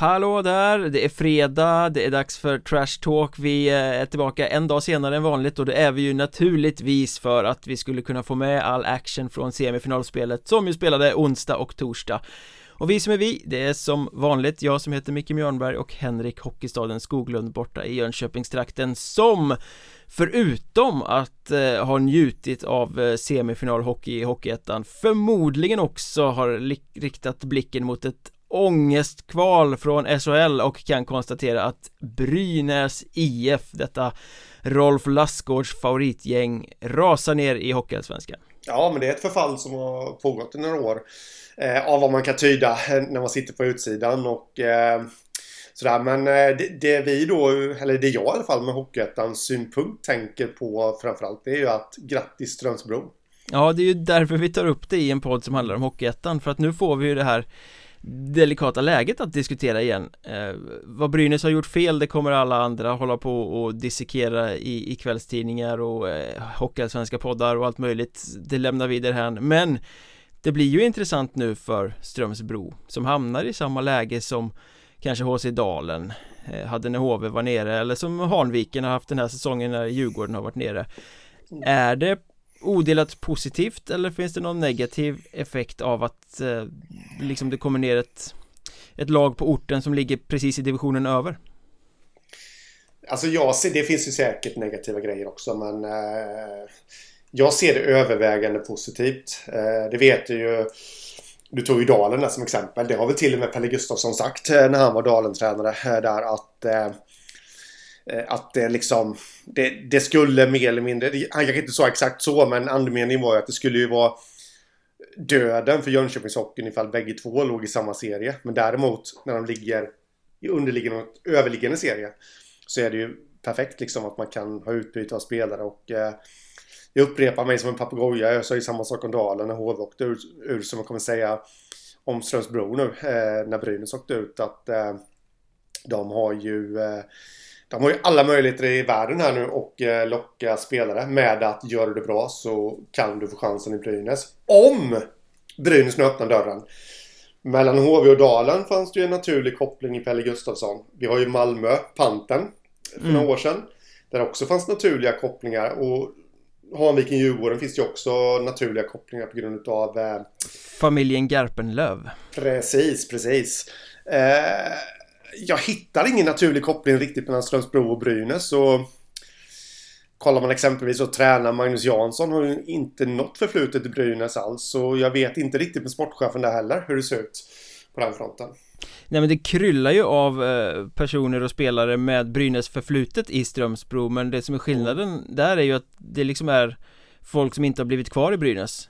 Hallå där, det är fredag, det är dags för Trash Talk. Vi eh, är tillbaka en dag senare än vanligt och det är vi ju naturligtvis för att vi skulle kunna få med all action från semifinalspelet som ju spelade onsdag och torsdag. Och vi som är vi, det är som vanligt jag som heter Micke Mjörnberg och Henrik Hockeystaden Skoglund borta i Jönköpingstrakten som förutom att eh, ha njutit av eh, semifinalhockey i Hockeyettan förmodligen också har riktat blicken mot ett ångestkval från SHL och kan konstatera att Brynäs IF, detta Rolf Lassgårds favoritgäng, rasar ner i Hockeyallsvenskan. Ja, men det är ett förfall som har pågått i några år. Eh, av vad man kan tyda eh, när man sitter på utsidan och eh, sådär. Men eh, det, det, vi då, eller det jag i alla fall med Hockeyettans synpunkt tänker på framförallt det är ju att grattis Strömsbro. Ja, det är ju därför vi tar upp det i en podd som handlar om Hockeyettan för att nu får vi ju det här delikata läget att diskutera igen. Eh, Vad Brynäs har gjort fel det kommer alla andra hålla på och dissekera i, i kvällstidningar och eh, Hockeyallsvenska poddar och allt möjligt. Det lämnar vi därhän men Det blir ju intressant nu för Strömsbro som hamnar i samma läge som kanske HC Dalen eh, hade när HV var nere eller som Hanviken har haft den här säsongen när Djurgården har varit nere. Är det odelat positivt eller finns det någon negativ effekt av att eh, liksom det kommer ner ett, ett lag på orten som ligger precis i divisionen över? Alltså jag ser, det finns ju säkert negativa grejer också men eh, jag ser det övervägande positivt. Eh, det vet du ju du tog ju Dalen där som exempel. Det har väl till och med Pelle Gustafsson sagt eh, när han var Dalen-tränare eh, där att Eh, Eh, att det liksom, det, det, skulle mer eller mindre, han kanske inte sa exakt så men andemeningen var ju att det skulle ju vara döden för Jönköpingshockeyn ifall bägge två låg i samma serie. Men däremot när de ligger i underliggande och överliggande serie så är det ju perfekt liksom att man kan ha utbyte av spelare och eh, jag upprepar mig som en papegoja. Jag sa ju samma sak om Dalen när HV åkte ur, ur som jag kommer säga om Strömsbro nu eh, när Brynäs åkte ut att eh, de har ju eh, de har ju alla möjligheter i världen här nu och eh, locka spelare med att gör du det bra så kan du få chansen i Brynäs. Om Brynäs nu öppnar dörren. Mellan HV och Dalen fanns det ju en naturlig koppling i Pelle Gustafsson. Vi har ju Malmö, Panten, för mm. några år sedan. Där också fanns naturliga kopplingar. Och Hanviken Djurgården finns ju också naturliga kopplingar på grund av eh, Familjen Garpenlöv Precis, precis eh, jag hittar ingen naturlig koppling riktigt mellan Strömsbro och Brynäs. Så kollar man exempelvis och tränar Magnus Jansson har ju inte något förflutet i Brynäs alls. Så jag vet inte riktigt med sportchefen där heller hur det ser ut på den fronten. Nej men det kryllar ju av eh, personer och spelare med Brynäs förflutet i Strömsbro Men det som är skillnaden där är ju att det liksom är folk som inte har blivit kvar i Brynäs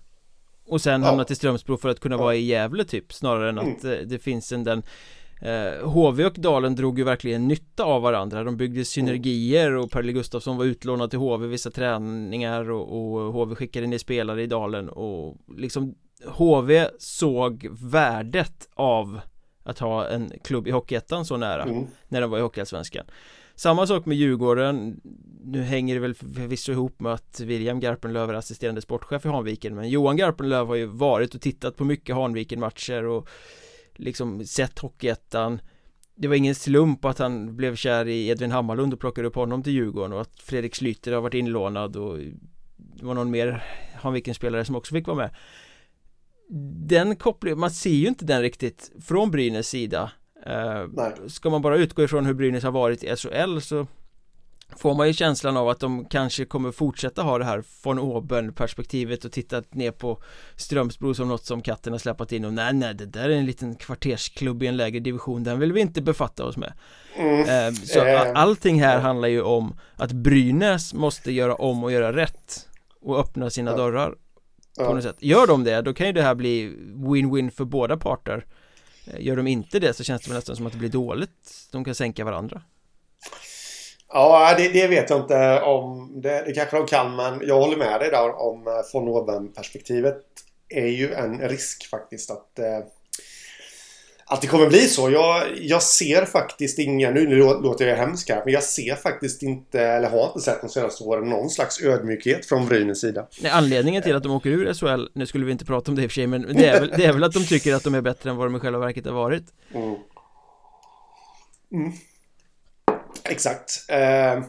Och sen ja. hamnat i Strömsbro för att kunna ja. vara i Gävle typ Snarare än att mm. det finns en den eh, HV och Dalen drog ju verkligen nytta av varandra. De byggde synergier och Perle Gustafsson var utlånad till HV vissa träningar och, och HV skickade ner spelare i Dalen och liksom HV såg värdet av att ha en klubb i Hockeyettan så nära mm. när de var i Hockeyallsvenskan. Samma sak med Djurgården. Nu hänger det väl förvisso ihop med att William Garpenlöv är assisterande sportchef i Hanviken Men Johan Garpenlöv har ju varit och tittat på mycket Hanviken-matcher och liksom sett Hockeyettan. Det var ingen slump att han blev kär i Edvin Hammarlund och plockade upp honom till Djurgården och att Fredrik Schlyter har varit inlånad och det var någon mer Hanviken-spelare som också fick vara med. Den kopplingen, man ser ju inte den riktigt från Brynäs sida. Eh. Ska man bara utgå ifrån hur Brynäs har varit i SHL så får man ju känslan av att de kanske kommer fortsätta ha det här von oben perspektivet och titta ner på Strömsbro som något som katten har släppt in och nej nej det där är en liten kvartersklubb i en lägre division den vill vi inte befatta oss med mm. eh, Så eh. allting här handlar ju om att Brynäs måste göra om och göra rätt och öppna sina ja. dörrar på ja. något sätt Gör de det då kan ju det här bli win-win för båda parter Gör de inte det så känns det nästan som att det blir dåligt De kan sänka varandra Ja, det, det, vet jag inte om. Det, det kanske de kan, men jag håller med dig där om eh, von oben-perspektivet. är ju en risk faktiskt att eh, att det kommer bli så. Jag, jag ser faktiskt inga, nu, nu låter jag hemsk här, men jag ser faktiskt inte, eller har inte sett de senaste åren, någon slags ödmjukhet från Brynäs sida. Nej, anledningen till att de åker ur SHL, nu skulle vi inte prata om det i och för sig, men det är väl, det är väl att de tycker att de är bättre än vad de i själva verket har varit. Mm. Mm. Exakt. Eh,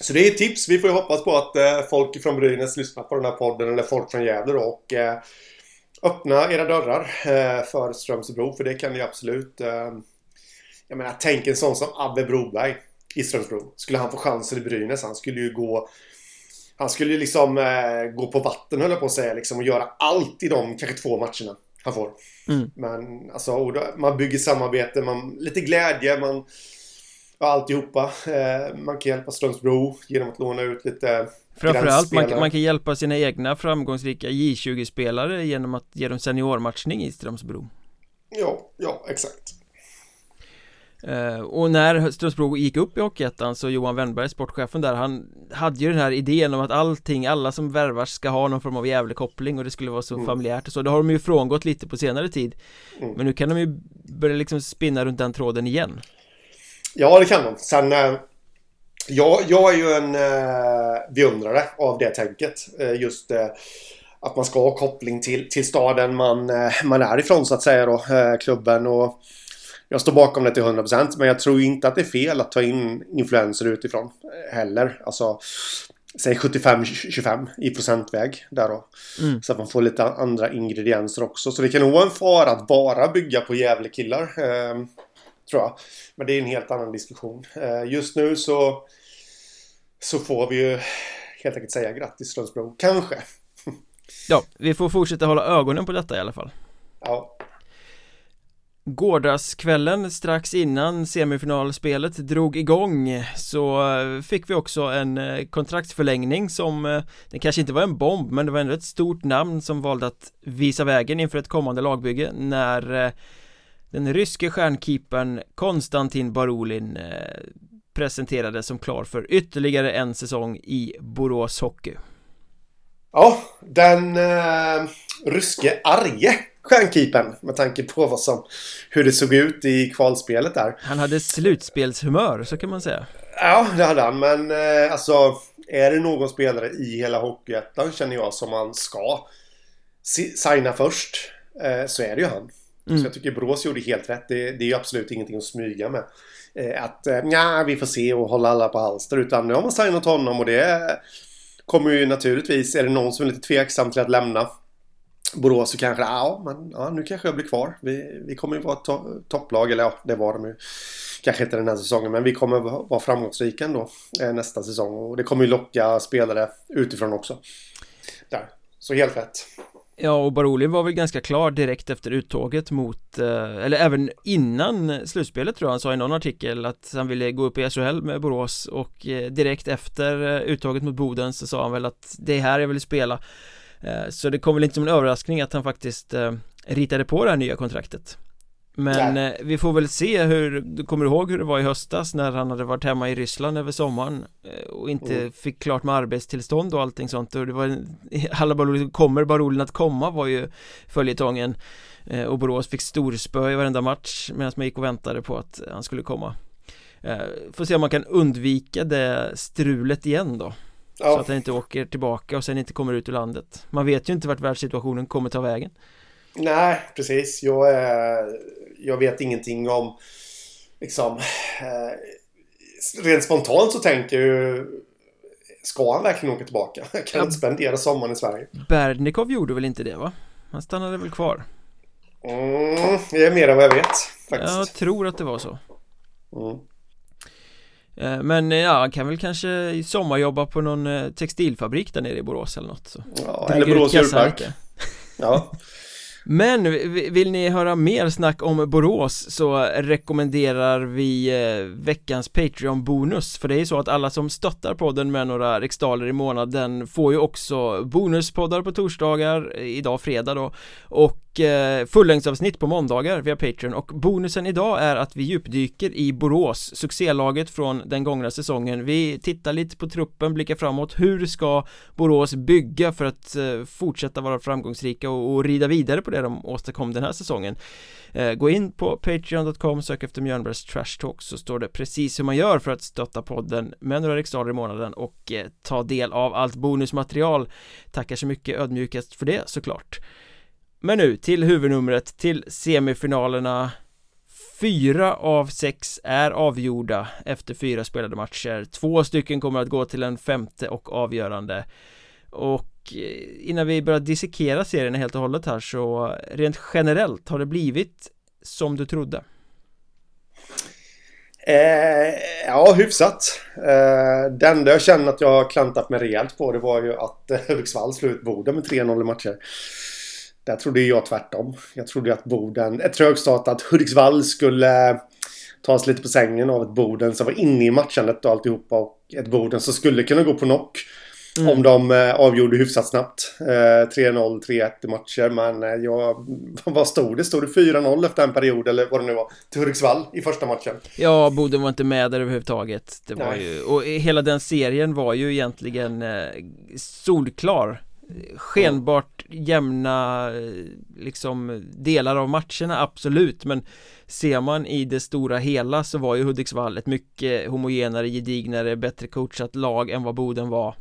så det är ett tips. Vi får ju hoppas på att eh, folk från Brynäs lyssnar på den här podden eller folk från Gävle då och eh, öppna era dörrar för Strömsbro för det kan ni absolut. Jag menar, tänk en sån som Abbe Broberg i Strömsbro. Skulle han få chansen i Brynäs, han skulle ju gå han skulle ju liksom gå på vatten höll jag på att säga liksom och göra allt i de kanske två matcherna han får. Mm. Men alltså, man bygger samarbete, man, lite glädje, man och alltihopa. Eh, man kan hjälpa Strömsbro genom att låna ut lite Framförallt man, man kan hjälpa sina egna framgångsrika J20-spelare genom att ge dem seniormatchning i Strömsbro. Ja, ja exakt. Uh, och när Strömsbro gick upp i Hockeyettan så Johan Wennberg, sportchefen där, han hade ju den här idén om att allting, alla som värvas ska ha någon form av Gävlekoppling och det skulle vara så mm. familjärt och så, det har de ju frångått lite på senare tid mm. Men nu kan de ju börja liksom spinna runt den tråden igen Ja, det kan de. Sen... Eh, jag, jag är ju en eh, beundrare av det tänket. Eh, just eh, att man ska ha koppling till, till staden man, man är ifrån så att säga då. Klubben och... Jag står bakom det till 100% men jag tror inte att det är fel att ta in influenser utifrån heller. Alltså säg 75-25 i procentväg där då. Mm. Så att man får lite andra ingredienser också. Så det kan nog vara en fara att bara bygga på jävla killar. Eh, tror jag. Men det är en helt annan diskussion. Eh, just nu så, så får vi ju helt enkelt säga grattis Strömsbro. Kanske. Ja, vi får fortsätta hålla ögonen på detta i alla fall. Ja. Gårdagskvällen strax innan semifinalspelet drog igång så fick vi också en eh, kontraktsförlängning som eh, Det kanske inte var en bomb men det var ändå ett stort namn som valde att visa vägen inför ett kommande lagbygge när den ryske stjärnkeepern Konstantin Barolin eh, presenterades som klar för ytterligare en säsong i Borås Hockey. Ja, den eh, ryske arge stjärnkeepern med tanke på vad som, hur det såg ut i kvalspelet där. Han hade slutspelshumör, så kan man säga. Ja, det hade han, men eh, alltså är det någon spelare i hela Hockeyettan känner jag som man ska signa först eh, så är det ju han. Mm. Så jag tycker Brås gjorde helt rätt. Det, det är ju absolut ingenting att smyga med. Eh, att eh, ja, vi får se och hålla alla på halster. Utan nu har man signat honom och det kommer ju naturligtvis, är det någon som är lite tveksam till att lämna Borås så kanske ja, men ja, nu kanske jag blir kvar. Vi, vi kommer ju vara to topplag, eller ja, det var de ju. Kanske inte den här säsongen, men vi kommer vara framgångsrika ändå eh, nästa säsong. Och det kommer ju locka spelare utifrån också. Där. Så helt rätt. Ja, och Baroli var väl ganska klar direkt efter uttåget mot, eh, eller även innan slutspelet tror jag. Han sa i någon artikel att han ville gå upp i SHL med Borås och eh, direkt efter eh, uttåget mot Boden så sa han väl att det är här jag vill spela Så det kom väl inte som en överraskning att han faktiskt ritade på det här nya kontraktet men eh, vi får väl se hur, du kommer ihåg hur det var i höstas när han hade varit hemma i Ryssland över sommaren eh, och inte mm. fick klart med arbetstillstånd och allting sånt. Och det var alla Barolin, kommer Barolin att komma var ju följetongen eh, och Borås fick storspö i varenda match medan man gick och väntade på att han skulle komma. Eh, Får se om man kan undvika det strulet igen då ja. Så att han inte åker tillbaka och sen inte kommer ut ur landet. Man vet ju inte vart världssituationen kommer ta vägen Nej, precis. Jag, är, jag vet ingenting om... Liksom... Eh, rent spontant så tänker jag. Ska han verkligen åka tillbaka? Kan ja. inte spendera sommaren i Sverige? Berdnikov gjorde väl inte det va? Han stannade väl kvar? Mm, det är mer än vad jag vet faktiskt. Jag tror att det var så. Mm. Eh, men eh, ja, han kan väl kanske sommarjobba på någon eh, textilfabrik där nere i Borås eller något så. Ja, eller Borås djurpark Ja Men vill ni höra mer snack om Borås så rekommenderar vi eh, veckans Patreon-bonus. För det är ju så att alla som stöttar podden med några riksdaler i månaden får ju också bonuspoddar på torsdagar, idag fredag då. Och eh, fullängdsavsnitt på måndagar via Patreon. Och bonusen idag är att vi djupdyker i Borås, succélaget från den gångna säsongen. Vi tittar lite på truppen, blickar framåt, hur ska Borås bygga för att eh, fortsätta vara framgångsrika och, och rida vidare på det de åstadkom den här säsongen? Eh, Gå in på Patreon.com, sök efter Mjölnbergs Trash Talk så står det precis hur man gör för att stötta podden med några riksdaler i månaden och eh, ta del av allt bonusmaterial. Tackar så mycket ödmjukast för det såklart men nu till huvudnumret, till semifinalerna Fyra av sex är avgjorda efter fyra spelade matcher Två stycken kommer att gå till en femte och avgörande Och eh, innan vi börjar dissekera serien helt och hållet här så rent generellt har det blivit som du trodde? Eh, ja, hyfsat. Eh, det enda jag känner att jag har klantat mig rejält på det var ju att eh, Hudiksvall slog ut Boden med 3-0 i matcher. Där trodde jag tvärtom. Jag trodde att Boden, ett trögstartat Hudiksvall skulle tas lite på sängen av ett Boden som var inne i matchandet och alltihopa. Och ett Boden som skulle kunna gå på knock. Mm. Om de eh, avgjorde hyfsat snabbt. Eh, 3-0, 3-1 i matcher. Men eh, jag, vad stod det? Stod det 4-0 efter en period eller vad det nu var? Till Hudiksvall i första matchen. Ja, Boden var inte med där överhuvudtaget. Det var ju, och hela den serien var ju egentligen eh, solklar skenbart jämna liksom delar av matcherna absolut. Men ser man i det stora hela så var ju Hudiksvall ett mycket homogenare, gedignare, bättre coachat lag än vad Boden var.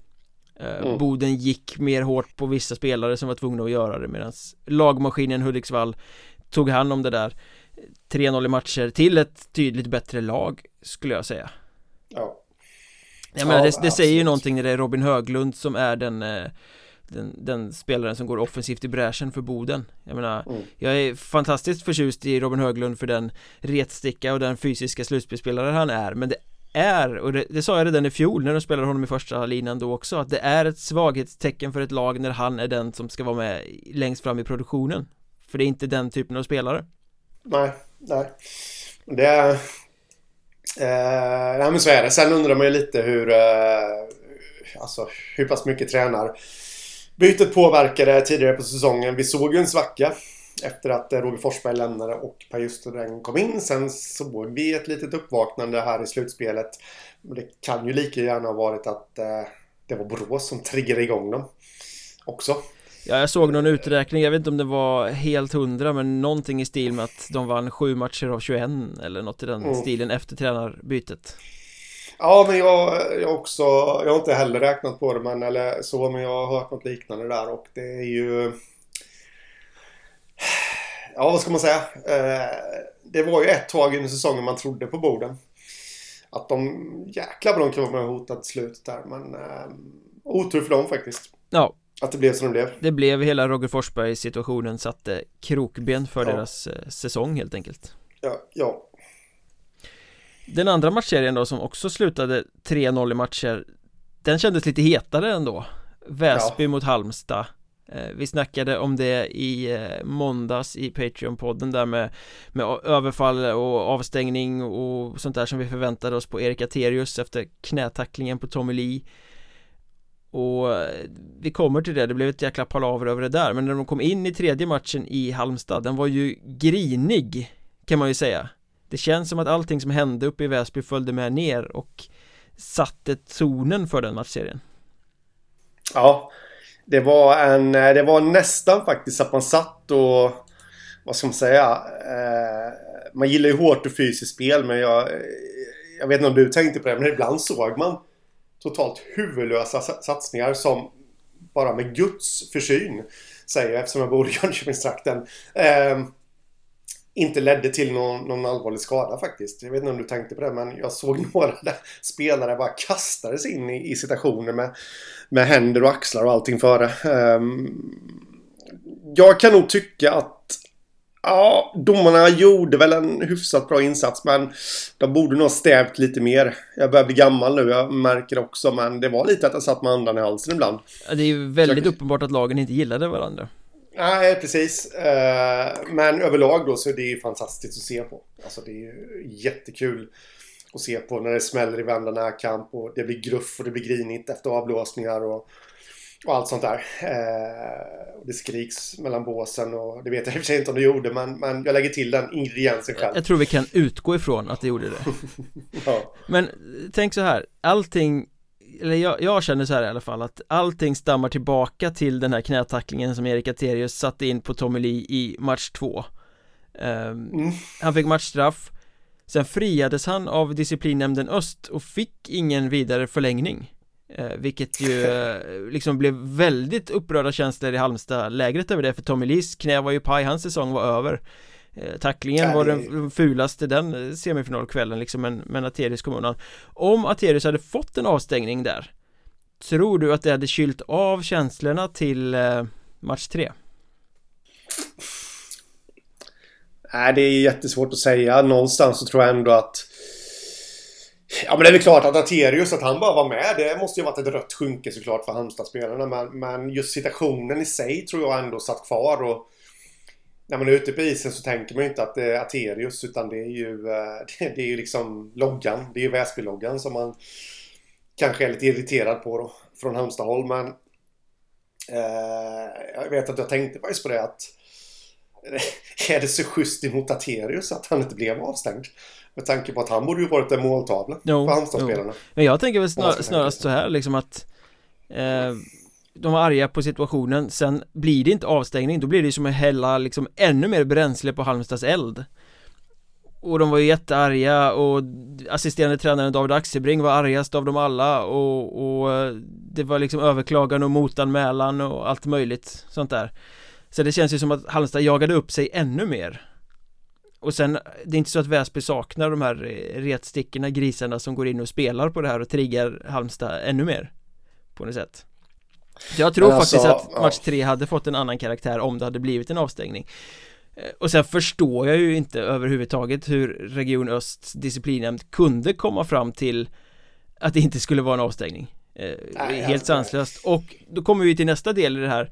Eh, mm. Boden gick mer hårt på vissa spelare som var tvungna att göra det medan lagmaskinen Hudiksvall tog hand om det där. 3-0 i matcher till ett tydligt bättre lag skulle jag säga. Ja. Jag menar, det, det säger ju någonting när det är Robin Höglund som är den eh, den, den, spelaren som går offensivt i bräschen för Boden. Jag menar, mm. jag är fantastiskt förtjust i Robin Höglund för den retsticka och den fysiska slutspelsspelare han är. Men det är, och det, det, sa jag redan i fjol när de spelade honom i första linan då också Att det är ett svaghetstecken för ett lag när han är den som ska vara med längst fram i produktionen. För det är inte den typen av spelare. Nej, nej. Det är eh, Nej men så är det, sen undrar man ju lite hur eh, Alltså hur pass mycket tränar Bytet påverkade tidigare på säsongen. Vi såg ju en svacka efter att Roger Forsberg lämnade och Per Justereng kom in. Sen såg vi ett litet uppvaknande här i slutspelet. Det kan ju lika gärna ha varit att eh, det var Borås som triggade igång dem också. Ja, jag såg någon uträkning, jag vet inte om det var helt hundra men någonting i stil med att de vann sju matcher av 21 eller något i den mm. stilen efter tränarbytet. Ja, men jag, jag också, jag har inte heller räknat på det men eller så, men jag har hört något liknande där och det är ju Ja, vad ska man säga? Eh, det var ju ett tag under säsongen man trodde på borden. Att de, jäklar vad de kan vara med och hota till slutet där. Men eh, otur för dem faktiskt. Ja. Att det blev som det blev. Det blev hela Roger Forsberg situationen satte krokben för ja. deras eh, säsong helt enkelt. Ja, ja. Den andra matchserien då som också slutade 3-0 i matcher Den kändes lite hetare ändå. Väsby ja. mot Halmstad. Eh, Vi snackade om det i eh, måndags i Patreon-podden där med, med överfall och avstängning och sånt där som vi förväntade oss på Erik Aterius efter knätacklingen på Tommy Lee. Och eh, vi kommer till det, det blev ett jäkla palaver över det där. Men när de kom in i tredje matchen i Halmstad Den var ju grinig Kan man ju säga det känns som att allting som hände uppe i Väsby följde med ner och satte tonen för den matchserien. Ja, det var en, det var nästan faktiskt att man satt och, vad ska man säga, eh, man gillar ju hårt och fysiskt spel men jag, jag vet inte om du tänkte på det men ibland såg man totalt huvudlösa satsningar som bara med Guds försyn säger jag eftersom jag bor i Jönköpingstrakten. Eh, inte ledde till någon, någon allvarlig skada faktiskt. Jag vet inte om du tänkte på det men jag såg några där spelare bara kastades in i, i situationer med, med händer och axlar och allting före. Um, jag kan nog tycka att Ja, domarna gjorde väl en hyfsat bra insats men de borde nog stävt lite mer. Jag börjar bli gammal nu, jag märker också men det var lite att jag satt med andan i halsen ibland. Ja, det är ju väldigt jag... uppenbart att lagen inte gillade varandra. Nej, precis. Eh, men överlag då så är det ju fantastiskt att se på. Alltså det är ju jättekul att se på när det smäller i varenda närkamp och det blir gruff och det blir grinigt efter avblåsningar och, och allt sånt där. Eh, och det skriks mellan båsen och det vet jag i och för sig inte om det gjorde men, men jag lägger till den ingrediensen själv. Jag tror vi kan utgå ifrån att det gjorde det. ja. Men tänk så här, allting eller jag, jag, känner så här i alla fall att allting stammar tillbaka till den här knätacklingen som Erik Aterius satte in på Tommy Lee i match två. Um, mm. Han fick matchstraff. Sen friades han av disciplinnämnden Öst och fick ingen vidare förlängning. Uh, Vilket ju uh, liksom blev väldigt upprörda känslor i Halmstad lägret över det för Tommy Lees knä var ju paj, hans säsong var över eh, Tacklingen var den fulaste den semifinalkvällen liksom men, men Aterius kom undan Om Aterius hade fått en avstängning där Tror du att det hade kylt av känslorna till eh, match 3? Nej, det är jättesvårt att säga. Någonstans så tror jag ändå att... Ja, men det är väl klart att Aterius, att han bara var med, det måste ju varit ett rött skynke såklart för Halmstad-spelarna. Men, men just situationen i sig tror jag ändå satt kvar. Och när man är ute på isen så tänker man ju inte att det är Aterius utan det är ju, eh, det är ju liksom loggan. Det är ju Väsby-loggan som man kanske är lite irriterad på då, från Halmstad-håll. Men eh, jag vet att jag tänkte faktiskt på det att är det så schysst emot Aterius att han inte blev avstängd? Med tanke på att han borde ju varit en måltavla jo, för Halmstad-spelarna. Men jag tänker väl snar, snarast så här liksom att eh, de var arga på situationen Sen blir det inte avstängning Då blir det som att hälla liksom ännu mer bränsle på Halmstads eld. Och de var ju jättearga och assisterande tränaren David Axelbring var argast av dem alla och, och det var liksom överklagan och motanmälan och allt möjligt sånt där. Så det känns ju som att Halmstad jagade upp sig ännu mer. Och sen, det är inte så att Väsby saknar de här eh, retstickorna, grisarna som går in och spelar på det här och triggar Halmstad ännu mer På något sätt jag tror alltså, faktiskt att match 3 hade fått en annan karaktär om det hade blivit en avstängning. Eh, och sen förstår jag ju inte överhuvudtaget hur Region Östs disciplinnämnd kunde komma fram till att det inte skulle vara en avstängning. Eh, Nej, Helt alltså, sanslöst. Och då kommer vi till nästa del i det här.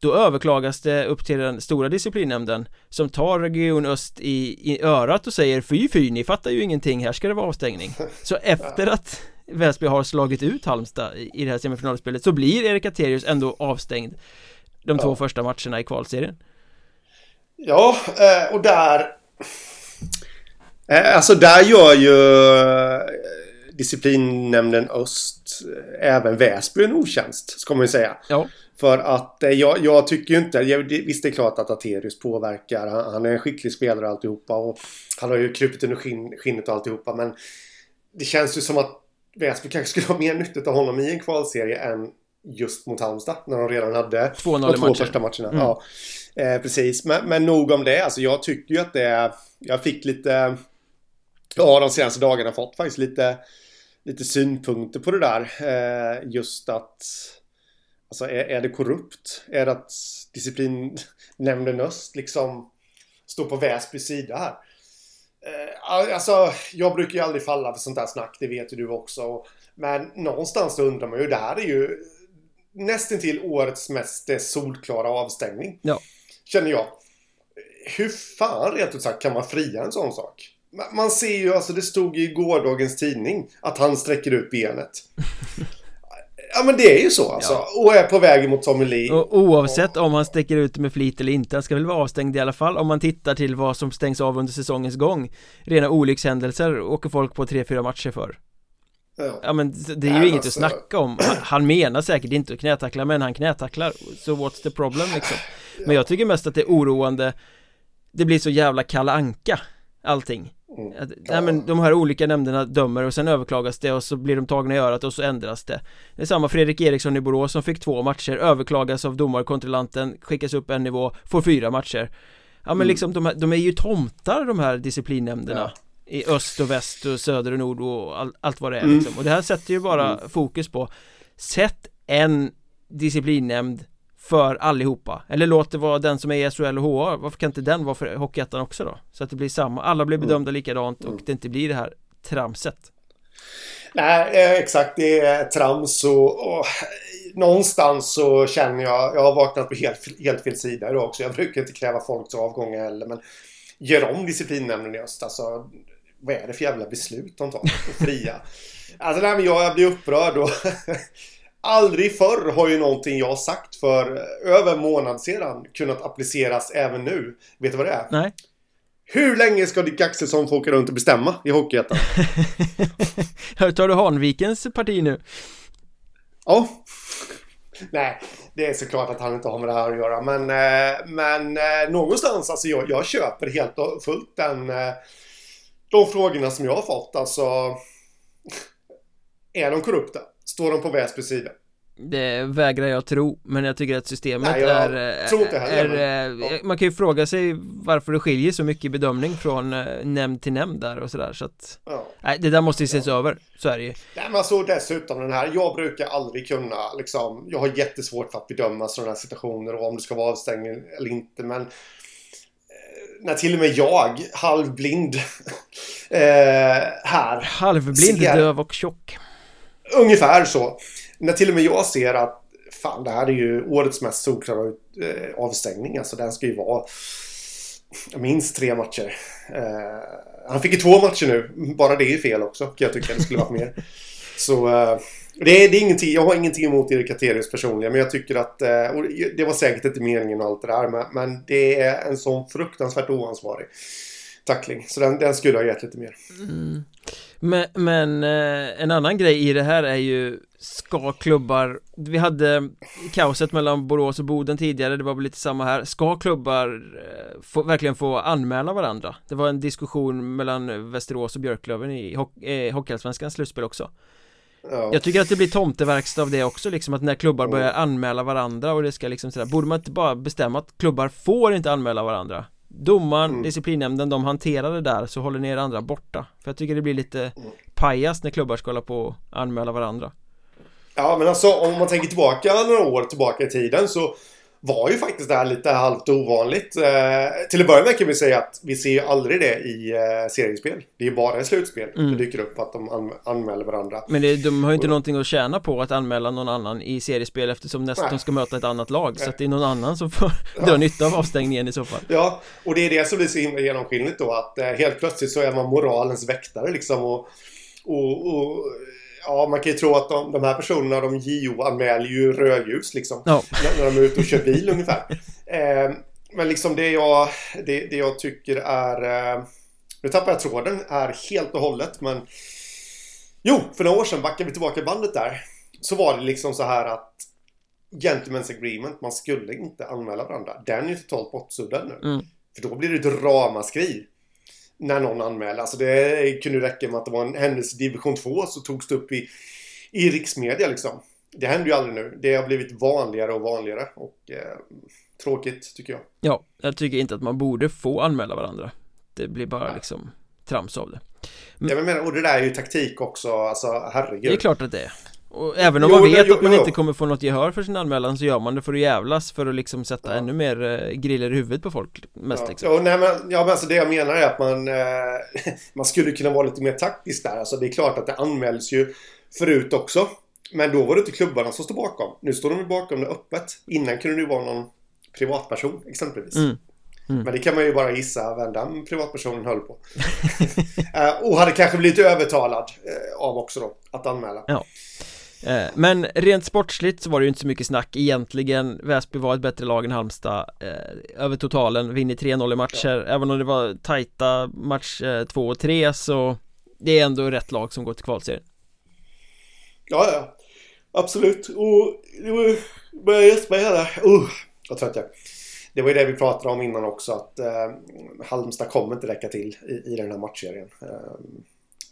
Då överklagas det upp till den stora disciplinnämnden Som tar Region Öst i, i örat och säger Fy fy, ni fattar ju ingenting, här ska det vara avstängning. Så efter att Väsby har slagit ut Halmstad i det här semifinalspelet så blir Erik Aterius ändå avstängd de ja. två första matcherna i kvalserien. Ja, eh, och där... Eh, alltså där gör ju eh, disciplinnämnden Öst även Väsby en otjänst, ska man ju säga. Ja. För att jag, jag tycker ju inte, jag, visst det är klart att Aterius påverkar, han, han är en skicklig spelare alltihopa och han har ju krupit under skinn, skinnet och alltihopa men det känns ju som att Väsby kanske skulle ha mer nytta av honom i en kvalserie än just mot Halmstad när de redan hade de två första matcherna. Mm. Ja, eh, precis, men, men nog om det. Alltså, jag tycker ju att det är... Jag fick lite... Ja, de senaste dagarna fått faktiskt lite, lite synpunkter på det där. Eh, just att... Alltså är, är det korrupt? Är det att disciplinnämnden Öst liksom står på Väsbys sida här? Eh, alltså, jag brukar ju aldrig falla för sånt där snack, det vet ju du också. Men någonstans så undrar man ju, det här är ju nästintill årets mest solklara avstängning. Ja. Känner jag. Hur fan rent ut sagt kan man fria en sån sak? Man ser ju, alltså det stod ju i gårdagens tidning att han sträcker ut benet. Ja men det är ju så alltså. Ja. Och är på väg mot Tommy Lee. Och oavsett om han sticker ut med flit eller inte, han ska väl vara avstängd i alla fall om man tittar till vad som stängs av under säsongens gång. Rena olyckshändelser åker folk på 3-4 matcher för. Ja. ja men det är ju Nej, inget alltså... att snacka om Han menar säkert inte att knätackla men han knätacklar Så what's the problem liksom Men jag tycker mest att det är oroande Det blir så jävla kalla anka Allting Mm. Att, nej men de här olika nämnderna dömer och sen överklagas det och så blir de tagna i örat och så ändras det Det är samma Fredrik Eriksson i Borås som fick två matcher överklagas av domarkontrollanten skickas upp en nivå, får fyra matcher Ja men mm. liksom de, här, de är ju tomtar de här disciplinnämnderna ja. I öst och väst och söder och nord och all, allt vad det är mm. liksom. Och det här sätter ju bara mm. fokus på Sätt en disciplinnämnd för allihopa Eller låt det vara den som är i SHL och HA Varför kan inte den vara för Hockeyettan också då? Så att det blir samma, alla blir mm. bedömda likadant och mm. det inte blir det här tramset Nej, eh, exakt det är trams och, och någonstans så känner jag, jag har vaknat på helt, helt fel sida idag också. Jag brukar inte kräva folks avgångar heller men gör om disciplinnämnden i öst. Alltså, vad är det för jävla beslut de tar? Fria. Alltså nej, men jag, jag blir upprörd och Aldrig förr har ju någonting jag sagt för över en månad sedan kunnat appliceras även nu. Vet du vad det är? Nej. Hur länge ska Dick Axelsson få åka runt och bestämma i Hockeyettan? Tar du Hanvikens parti nu? Ja. Nej, det är såklart att han inte har med det här att göra. Men, eh, men eh, någonstans, alltså jag, jag köper helt och fullt den, eh, de frågorna som jag har fått. Alltså, är de korrupta? Står de på Väsbys sida? Det vägrar jag tro, men jag tycker att systemet Nej, är, är, är Man kan ju fråga sig varför det skiljer så mycket i bedömning från eh, nämnd till nämnd där och sådär så att Ja. Nej, det där måste ju ses över, så är det ju Nej, men alltså dessutom den här. Jag brukar aldrig kunna liksom. Jag har jättesvårt för att bedöma sådana här situationer och om det ska vara avstängning eller inte. Men eh, när till och med jag, halvblind, eh, här, Halvblind, Ser- döv och tjock ungefär så. När till och med jag ser att fan, det här är ju årets mest solklara eh, avstängning. Alltså den ska ju vara minst tre matcher. Eh, han fick ju två matcher nu. Bara det är fel också, jag tycka. Det skulle varit mer. Så eh, det, är, det är ingenting, jag har ingenting emot Erik Katerius personligen, men jag tycker att eh, och det var säkert inte meningen och allt det där, men, men det är en sån fruktansvärt oansvarig tackling. Så den, den skulle ha gett lite mer. Men, men eh, en annan grej i det här är ju Ska klubbar Vi hade kaoset mellan Borås och Boden tidigare Det var väl lite samma här Ska klubbar eh, få, verkligen få anmäla varandra? Det var en diskussion mellan Västerås och Björklöven i ho eh, Hockeyallsvenskans slutspel också Ja. Jag tycker att det blir tomteverkstad av det också liksom att när klubbar Mm. börjar anmäla varandra och det ska liksom sådär Borde man inte bara bestämma att klubbar får inte anmäla varandra? Domaren, Mm. disciplinnämnden, de hanterar det där så håller ni er andra borta För jag tycker det blir lite Mm. pajas när klubbar ska hålla på och anmäla varandra Ja, men alltså om man tänker tillbaka några år tillbaka i tiden så var ju faktiskt det här lite halvt ovanligt. Eh, till att börja med kan vi säga att vi ser ju aldrig det i eh, seriespel. Det är ju bara i slutspel Mm. det dyker upp att de an- anmäler varandra. Men det, de har ju inte någonting att tjäna på att anmäla någon annan i seriespel eftersom nästan Nej. de ska möta ett annat lag Så att det är någon annan som får dra nytta av avstängningen i så fall Ja, och det är det som blir så himla genomskinligt då att eh, helt plötsligt så är man moralens väktare liksom och, och, och Ja, man kan ju tro att de, de här personerna, de JO-anmäler ju rödljus liksom. Ja, när, när de är ute och kör bil ungefär. Eh, men liksom det jag, det, det jag tycker är... Eh, nu tappar jag tråden är helt och hållet men... Jo, för några år sedan backar vi tillbaka bandet där. Så var det liksom så här att Gentlemen's agreement, man skulle inte anmäla varandra. Den är ju totalt bortsuddad nu. Mm. För då blir det ett ramaskri. När någon anmäler. Alltså det kunde räcka med att det var en händelse i division 2 så togs det upp i, i riksmedia liksom. Det händer ju aldrig nu. Det har blivit vanligare och vanligare. Och eh, tråkigt tycker jag. ja, jag tycker inte att man borde få anmäla varandra Det blir bara Nej. liksom trams av det Jag menar, och det där är ju taktik också. Alltså herregud. Det är klart att det är och även om Jo, man vet jo, att man jo. inte kommer få något gehör för sin anmälan så gör man det för att jävlas för att liksom sätta Ja. ännu mer eh, griller i huvudet på folk mest Ja, liksom ja, nej, men, ja, men alltså det jag menar är att man, eh, man skulle kunna vara lite mer taktisk där. Alltså det är klart att det anmäls ju förut också. Men då var det inte klubbarna som stod bakom. Nu står de ju bakom det öppet. Innan kunde det ju vara någon privatperson exempelvis. Mm. Mm. Men det kan man ju bara gissa vem den privatpersonen höll på. Eh, och hade kanske blivit övertalad eh, av också då att anmäla. Eh, Men rent sportsligt så var det ju inte så mycket snack egentligen Väsby var ett bättre lag än Halmstad eh, Över totalen, vinner 3-0 i matcher Även om det var tajta match 2 och 3 så Det är ändå rätt lag som går till kvalserien Ja, ja. Absolut. Och det var börjar gäspa hela. Uh, vad trött jag. Det var ju det vi pratade om innan också att eh, Halmstad kommer inte räcka till i, i den här matchserien. Eh,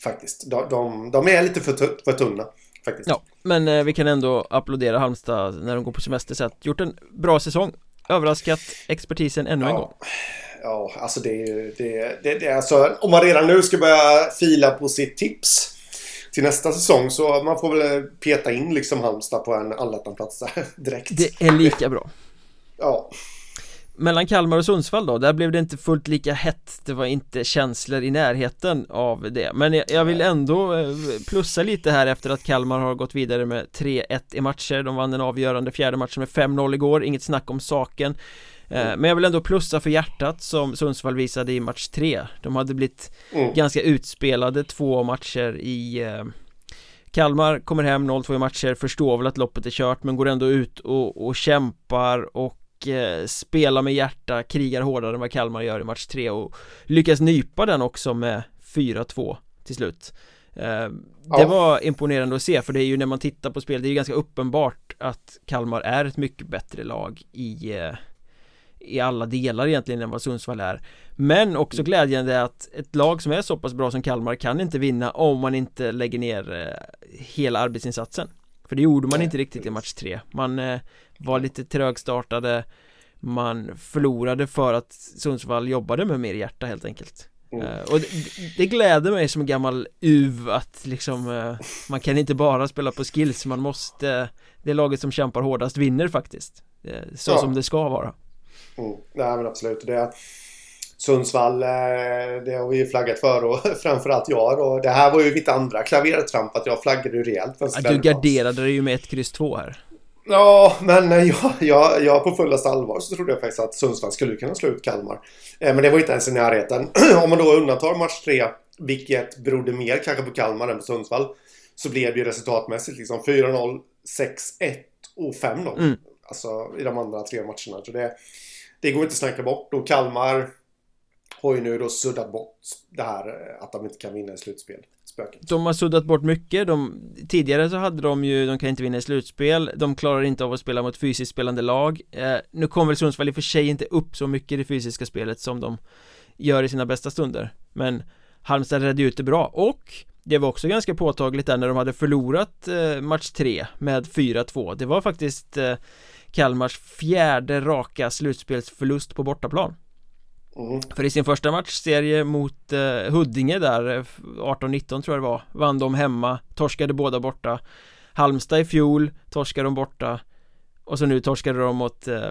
faktiskt. De, de, de är lite för, för tunna. Faktiskt. Ja, men eh, vi kan ändå applådera Halmstad när de går på semester så att gjort en bra säsong Överraskat expertisen ännu en gång Ja, ja alltså det är ju... Det, det, det, är alltså, om man redan nu ska börja fila på sitt tips till nästa säsong så man får väl peta in liksom Halmstad på en allettanplats direkt. Det är lika bra Ja. Mellan Kalmar och Sundsvall då, där blev det inte fullt lika hett Det var inte känslor i närheten av det. Men jag, jag vill ändå eh, plussa lite här efter att Kalmar har gått vidare med 3-1 i matcher. De vann den avgörande fjärde matchen med 5-0 igår, inget snack om saken. Eh, Men jag vill ändå plussa för hjärtat som Sundsvall visade i match 3 De hade blivit Mm. ganska utspelade två matcher i eh, Kalmar kommer hem 0-2 i matcher, förstår väl att loppet är kört men går ändå ut och, och kämpar och spelar med hjärta, krigar hårdare än vad Kalmar gör i match 3 och lyckas nypa den också med 4-2 till slut. Eh, Det Ja. var imponerande att se för det är ju när man tittar på spel, det är ju ganska uppenbart att Kalmar är ett mycket bättre lag i eh, i alla delar egentligen än vad Sundsvall är. Men också glädjande är att ett lag som är så pass bra som Kalmar kan inte vinna om man inte lägger ner eh, hela arbetsinsatsen För det gjorde man inte riktigt i match tre. Man eh, var lite trögstartade. Man förlorade för att Sundsvall jobbade med mer hjärta helt enkelt. Mm. eh, Och det, det gläder mig som gammal UV att liksom eh, Man kan inte bara spela på skills. Man måste Det laget som kämpar hårdast vinner faktiskt. Eh, Så ja. som det ska vara. Mm. Nej men absolut. Det Sundsvall, eh, det har vi ju flaggat för och framförallt jag då. Det här var ju mitt andra klavertramp att jag flaggade ju rejält ja, Du garderade dig ju med ett kryss 2 här. Ja, men jag, jag, jag på fullaste allvar så trodde jag faktiskt att Sundsvall skulle kunna slå ut Kalmar. Eh, men det var inte ens i närheten. Om man då undantar match 3, vilket berodde mer kanske på Kalmar än på Sundsvall, så blev det ju resultatmässigt liksom 4-0, 6-1 och 5-0. Mm. Alltså i de andra tre matcherna. Så det, det går inte att snacka bort. Och Kalmar har ju nu då suddat bort det här eh, att de inte kan vinna i slutspel. Spöket. De har suddat bort mycket. De, tidigare så hade de ju, de kan inte vinna i slutspel. De klarar inte av att spela mot fysiskt spelande lag. Eh, nu kommer väl Sundsvall i och för sig inte upp så mycket i det fysiska spelet som de gör i sina bästa stunder. Men Halmstad redde ut det bra och det var också ganska påtagligt där när de hade förlorat eh, match 3 med 4-2. Det var faktiskt eh, Kalmars fjärde raka slutspelsförlust på bortaplan. Mm. För i sin första matchserie mot eh, Huddinge där 18-19 eh, tror jag det var Vann de hemma, torskade båda borta. Halmstad i fjol, torskade de borta Och så nu torskade de mot eh,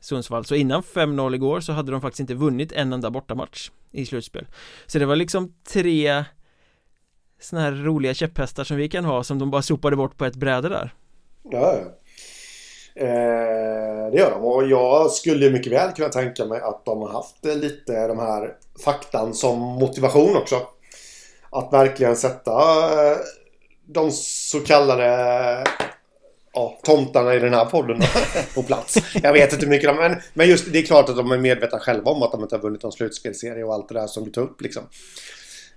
Sundsvall. Så innan 5-0 igår så hade de faktiskt inte vunnit en enda bortamatch i slutspel. Så det var liksom tre såna här roliga käpphästar som vi kan ha som de bara sopade bort på ett bräde där. Ja, Eh, det gör de och jag skulle mycket väl kunna tänka mig att de har haft lite de här faktan som motivation också. Att verkligen sätta eh, de så kallade ja, tomtarna i den här podden på plats. Jag vet inte hur mycket de... Men, men just det är klart att de är medvetna själva om att de inte har vunnit någon slutspelserie och allt det där som du tar upp liksom.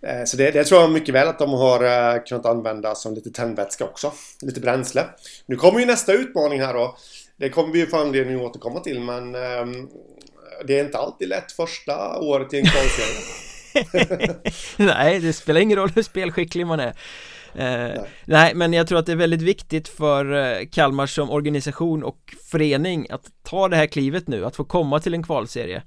Eh, så det, det tror jag mycket väl att de har kunnat använda som lite tändvätska också. Lite bränsle. Nu kommer ju nästa utmaning här då. Det kommer vi ju få anledning att återkomma till men um, det är inte alltid lätt första året i en kvalserie. nej, det spelar ingen roll hur spelskicklig man är. Eh, nej. nej. men jag tror att det är väldigt viktigt för eh, Kalmar som organisation och förening att ta det här klivet nu, att få komma till en kvalserie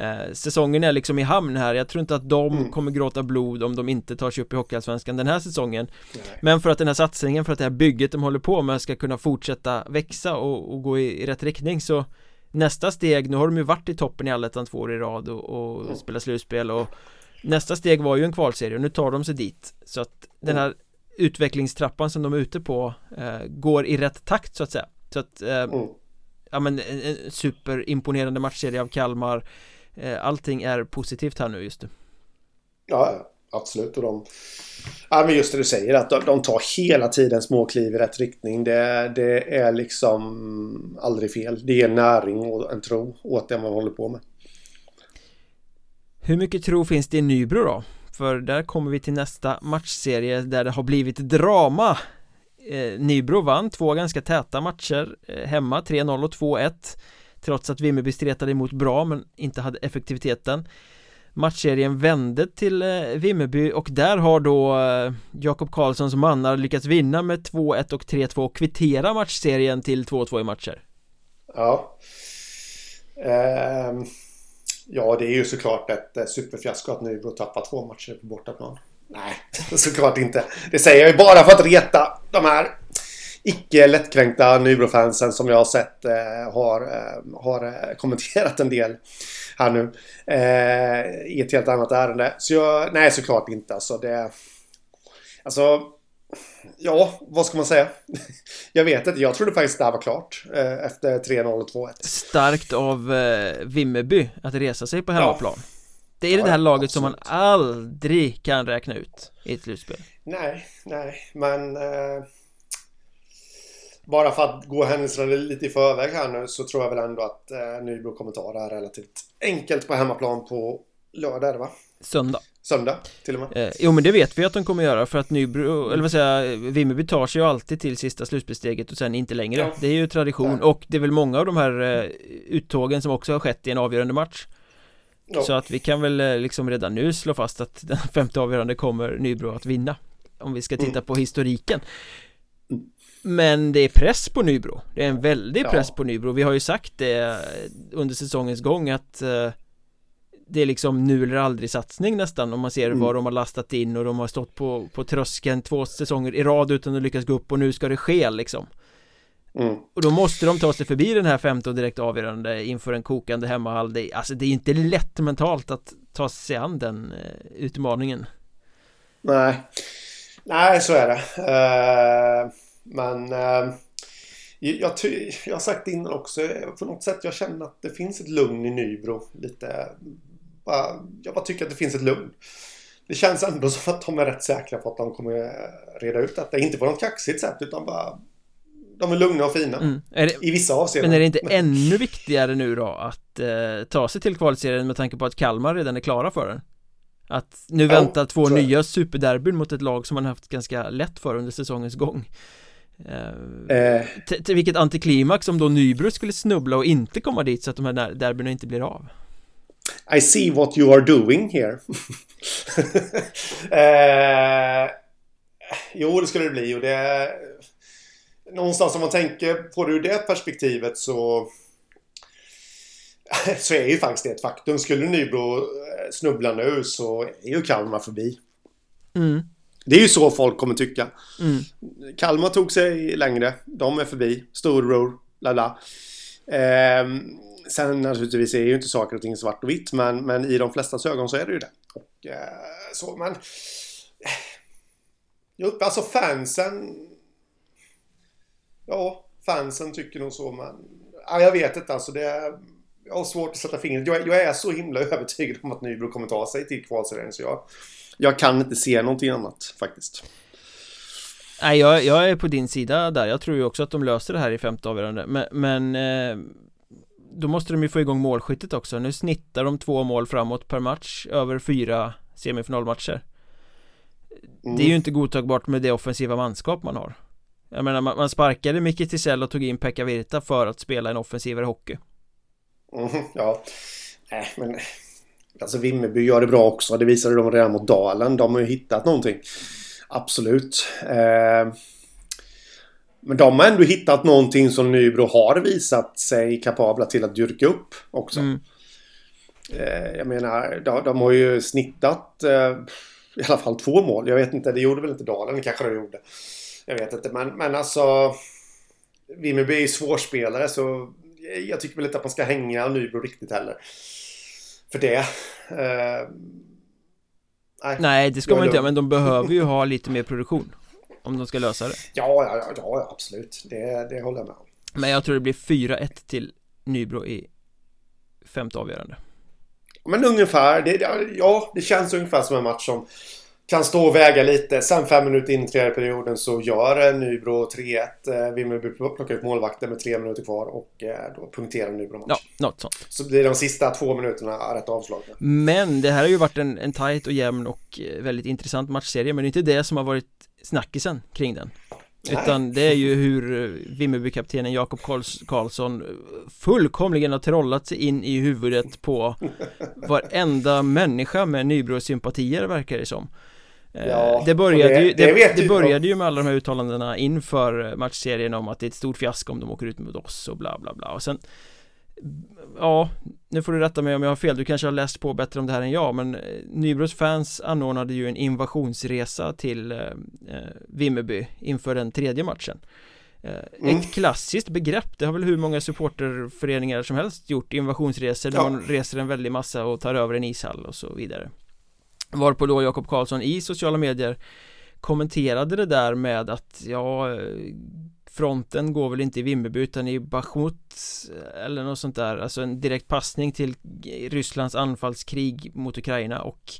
eh, Säsongen är liksom i hamn här, jag tror inte att de mm. kommer gråta blod om de inte tar sig upp i Hockeyallsvenskan den här säsongen Nej. Men för att den här satsningen, för att det här bygget de håller på med ska kunna fortsätta växa och, och gå i, i, rätt riktning så Nästa steg, nu har de ju varit i toppen i allettan två år i rad och, och mm. spelat slutspel och Nästa steg var ju en kvalserie och nu tar de sig dit Så att den här utvecklingstrappan som de är ute på eh, går i rätt takt så att säga Så att eh, mm. Ja men en, en superimponerande matchserie av Kalmar allting är positivt här nu just nu. Ja, absolut. Och de, ja, men just det du säger att de, de tar hela tiden små kliv i rätt riktning. Det, det är liksom aldrig fel. Det ger näring och en tro åt det man håller på med. Hur mycket tro finns det i Nybro då? För där kommer vi till nästa matchserie där det har blivit drama eh, Nybro vann två ganska täta matcher eh, hemma 3-0 och 2-1 Trots att Vimmerby stretade emot bra men inte hade effektiviteten. Matchserien vände till eh, Vimmerby och där har då eh, Jakob Karlssons mannar lyckats vinna med 2-1 och 3-2 och kvittera matchserien till 2-2 i matcher. Ja. Ehm, Ja det är ju såklart ett eh, superfiasko att Nybro tappar två matcher på bortaplan. Nej, såklart inte. Det säger jag ju bara för att reta de här icke lättkränkta Nybro-fansen som jag har sett eh, har, eh, har eh, kommenterat en del här nu. I ett helt annat ärende. Så jag, nej såklart inte alltså. Det, alltså Ja, vad ska man säga? Jag vet inte, jag trodde faktiskt det här var klart eh, efter 3-0 och 2-1 Starkt av eh, Vimmerby att resa sig på hemmaplan ja. Det är ja, det här laget absolut. som man aldrig kan räkna ut i ett slutspel Nej, nej, men eh, bara för att gå händelserna lite i förväg här nu så tror jag väl ändå att eh, Nybro kommer ta det här relativt enkelt på hemmaplan på lördag är det va? Söndag Söndag till och med eh, Jo men det vet vi att de kommer göra för att Nybro, eller vad säger jag, Vimmerby tar sig ju alltid till sista slutspelssteget och sen inte längre ja. Det är ju tradition ja. och det är väl många av de här eh, uttågen som också har skett i en avgörande match ja. Så att vi kan väl eh, liksom redan nu slå fast att den femte avgörande kommer Nybro att vinna Om vi ska titta mm. på historiken Men det är press på Nybro Det är en väldig Ja. press på Nybro Vi har ju sagt det under säsongens gång att eh, Det är liksom nu eller aldrig satsning nästan om man ser Mm. vad de har lastat in och de har stått på, på tröskeln två säsonger i rad utan att lyckas gå upp och nu ska det ske liksom Mm. Och då måste de ta sig förbi den här femte och direkt avgörande inför en kokande hemmahall det, Alltså det är inte lätt mentalt att ta sig an den eh, utmaningen Nej. Nej, så är det. Eh, men eh, jag, jag har sagt det innan också. På något sätt jag känner att det finns ett lugn i Nybro. Lite, bara, jag bara tycker att det finns ett lugn. Det känns ändå som att de är rätt säkra på att de kommer reda ut detta. Inte på något kaxigt sätt utan bara de är lugna och fina. mm. det, I vissa avseenden. Men är det inte ännu viktigare nu då att eh, ta sig till kvalserien med tanke på att Kalmar redan är klara för den? Att nu Jo, väntar två nya superderbyn mot ett lag som man haft ganska lätt för under säsongens gång eh, Eh, till vilket antiklimax om då Nybro skulle snubbla och inte komma dit så att de här der- derbyna inte blir av I see what you are doing here. eh, jo, det skulle det bli. Och det, någonstans om man tänker på det ur det perspektivet så, så är ju faktiskt det ett faktum. Skulle Nybro eh, snubbla nu så är ju Kalmar förbi. mm, Det är ju så folk kommer tycka. mm. Kalmar tog sig längre. De är förbi. Storbror. Bla bla. Ehm, sen naturligtvis är ju inte saker och ting svart och vitt. Men, men i de flestas ögon så är det ju det. Och, eh, så, men... Jo, alltså fansen... Ja, fansen tycker nog så men... Ja, jag vet inte alltså. Det är, jag har svårt att sätta fingret. Jag, jag är så himla övertygad om att Nybro kommer ta sig till kvalserien så jag... Jag kan inte se någonting annat faktiskt. Nej, jag, jag är på din sida där. Jag tror ju också att de löser det här i femte avgörande. Men, men eh, då måste de ju få igång målskyttet också. Nu snittar de två mål framåt per match över fyra semifinalmatcher. Mm. Det är ju inte godtagbart med det offensiva manskap man har. Jag menar, man, man sparkade Micke Tisell och tog in Pekka Virta för att spela en offensivare hockey. Mhm, ja. Nej, men... Alltså Vimmerby gör det bra också. Det visade de redan mot Dalen. De har ju hittat någonting. Absolut. Eh, men de har ändå hittat någonting som Nybro har visat sig kapabla till att dyrka upp också. Mm. Eh, jag menar, de, de har ju snittat eh, i alla fall två mål. Jag vet inte, det gjorde väl inte Dalen, det kanske de gjorde. Jag vet inte, men, men alltså... Vimmerby är ju svårspelare så jag tycker väl inte att man ska hänga Nybro riktigt heller. För det. Eh, nej. Nej, det ska man inte göra, men de behöver ju ha lite mer produktion. Om de ska lösa det. Ja, ja, ja, ja, absolut. Det, det håller jag med om. Men jag tror det blir 4-1 till Nybro i femte avgörande. Men ungefär, det, ja, det känns ungefär som en match som kan stå och väga lite. Sen fem minuter in i tredje perioden så gör Nybro 3-1. Eh, Vimmerby plockar ut målvakten med tre minuter kvar och eh, då punkterar Nybro matchen. Ja, något sånt. Så blir de sista två minuterna rätt avslagna. Men det här har ju varit en, en tight och jämn och eh, väldigt intressant matchserie Men det är inte det som har varit snackisen kring den Nej. Utan det är ju hur Vimmerby-kaptenen Jakob Karls- Karlsson fullkomligen har trollat sig in i huvudet på varenda människa med Nybro-sympatier verkar det som Ja, det började, det- ju, det det, det började ju med alla de här uttalandena inför eh, matchserien om att det är ett stort fiasko om de åker ut mot oss och bla bla bla. Och sen Ja, nu får du rätta mig om jag har fel, du kanske har läst på bättre om det här än jag men eh, Nybros fans anordnade ju en invasionsresa till eh, eh, Vimmerby inför den tredje matchen. Eh, Mm. Ett klassiskt begrepp, det har väl hur många supporterföreningar som helst gjort invasionsresor där Ja. man reser en väldig massa och tar över en ishall och så vidare Varpå då Jakob Karlsson i sociala medier kommenterade det där med att ja eh, fronten går väl inte i Vimmerby utan i Bachmut eller något sånt där alltså en direkt passning till Rysslands anfallskrig mot Ukraina och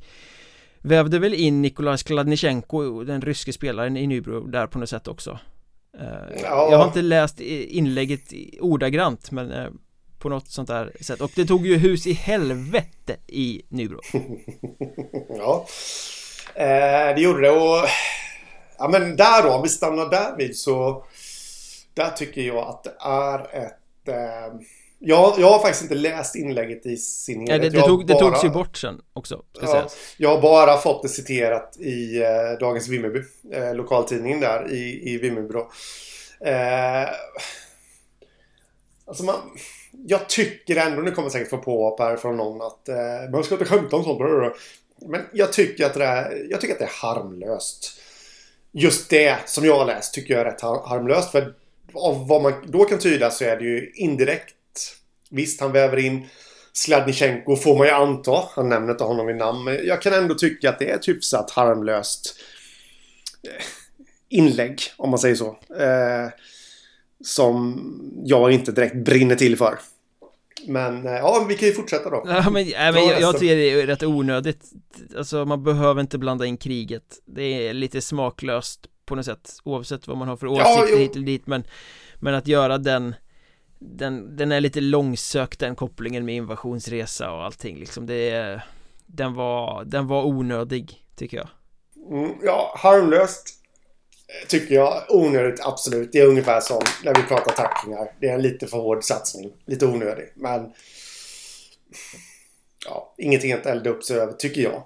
vävde väl in Nikolaj Skladnichenko den ryske spelaren i Nybro där på något sätt också Eh, Ja. Jag har inte läst inlägget ordagrant men eh, på något sånt där sätt och det tog ju hus i helvete i Nybro ja. Eh, det gjorde det och... Ja men där då, om vi stannar där vid så... Där tycker jag att det är ett... Eh, jag, jag har faktiskt inte läst inlägget i sin det, helhet. det, Jag har tog, det bara- togs ju bort sen också, ska Ja, sägas jag har bara fått det citerat i eh, Dagens Vimmerby, eh, lokaltidningen där i, i Vimmerby då. Eh, alltså man... Jag tycker ändå, nu kommer jag säkert få påhopp här från någon att eh, man ska inte skämta om sånt. Men jag tycker att det är, jag tycker att det är harmlöst. Just det som jag har läst tycker jag är rätt harmlöst. För av vad man då kan tyda så är det ju indirekt. Visst, han väver in Sladnichenko får man ju anta. Han nämner inte honom i namn. Men jag kan ändå tycka att det är typ ett hyfsat harmlöst eh, inlägg, om man säger så. Eh, som jag inte direkt brinner till för. Men eh, ja, vi kan ju fortsätta då. Ja, men, ja, men jag, jag tycker det är rätt onödigt. Alltså man behöver inte blanda in kriget. Det är lite smaklöst på något sätt. Oavsett vad man har för åsikter ja, hit eller dit. Men, men att göra den den, den är lite långsökt den kopplingen med invasionsresa och allting liksom det Den var, den var onödig tycker jag mm, Ja, harmlöst Tycker jag, onödigt absolut. Det är ungefär som när vi pratar tacklingar. Det är en lite för hård satsning. Lite onödig, men Ja, ingenting att elda upp sig över tycker jag.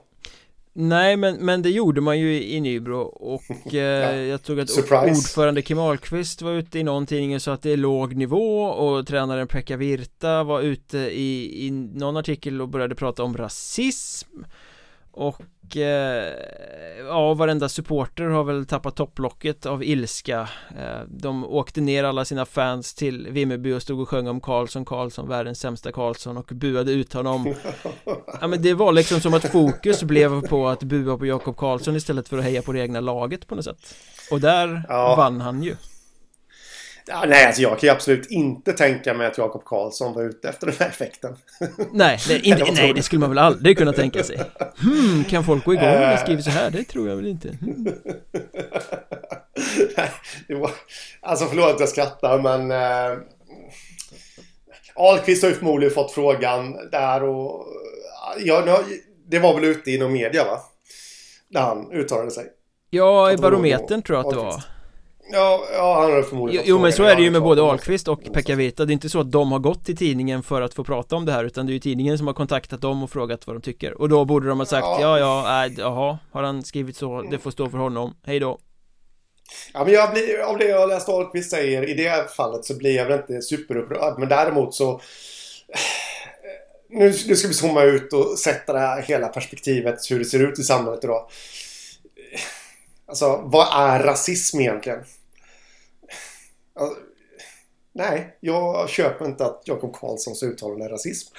Nej men, men det gjorde man ju i Nybro och eh, ja. jag tror att Surprise. ordförande Kim Ahlqvist var ute i någon tidning och sa att det är låg nivå och tränaren Pekka Virta var ute i, i någon artikel och började prata om rasism. Och eh, ja, varenda supporter har väl tappat topplocket av ilska. Eh, De åkte ner alla sina fans till Vimmerby och stod och sjöng om Karlsson, Karlsson, världens sämsta Karlsson och buade ut honom. Ja men det var liksom som att fokus blev på att bua på Jakob Karlsson istället för att heja på det egna laget på något sätt. Och där ja. vann han ju Ja, nej, alltså jag kan ju absolut inte tänka mig att Jakob Karlsson var ute efter den här effekten. Nej, det, inte, nej, det skulle man väl aldrig kunna tänka sig. Hmm, kan folk gå igång när jag skriver så här? Det tror jag väl inte. Hmm. var, alltså förlåt att jag skrattar, men... Eh, Ahlqvist har ju förmodligen fått frågan där och... Ja, det var väl ute inom media, va? Där han uttalade sig. Ja, i Barometern tror jag att det var. Ja, ja han har förmodligen Jo, men så är det ju med både Ahlqvist och Pekka Virta Det är inte så att de har gått till tidningen för att få prata om det här Utan det är ju tidningen som har kontaktat dem och frågat vad de tycker. Och då borde de ha sagt ja, ja, äh, jaha Har han skrivit så, det får stå för honom. Hej då. Ja men jag blir, av det jag läst Ahlqvist säger i det fallet så blir jag väl inte superupprörd Men däremot så nu, nu ska vi zooma ut och sätta det här hela perspektivet hur det ser ut i samhället idag Alltså vad är rasism egentligen? Nej, jag köper inte att Jakob Karlssons uttalande är rasism.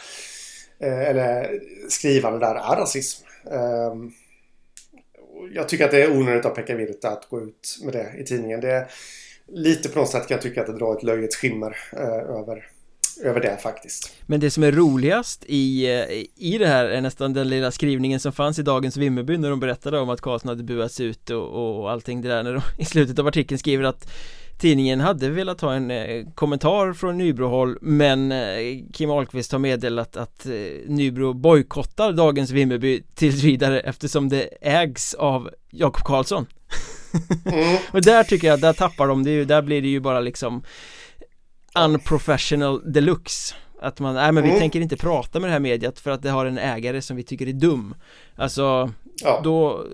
Eh, eller skrivande där är rasism. Eh, jag tycker att det är onödigt av Pekka Virta att gå ut med det i tidningen. Det är lite på något sätt kan jag tycka att det drar ett löjets skimmer eh, över över det faktiskt Men det som är roligast i, eh, i det här är nästan den lilla skrivningen som fanns i dagens Vimmerby när de berättade om att Karlsson hade buats ut och, och allting det där när de i slutet av artikeln skriver att Tidningen hade velat ha en eh, kommentar från Nybrohåll men eh, Kim Ahlqvist har meddelat att eh, Nybro bojkottar dagens Vimmerby tills vidare eftersom det ägs av Jakob Karlsson mm. Och där tycker jag, där tappar de det ju, där blir det ju bara liksom Unprofessional deluxe Att man, nej men vi mm. tänker inte prata med det här mediet för att det har en ägare som vi tycker är dum Alltså, ja. då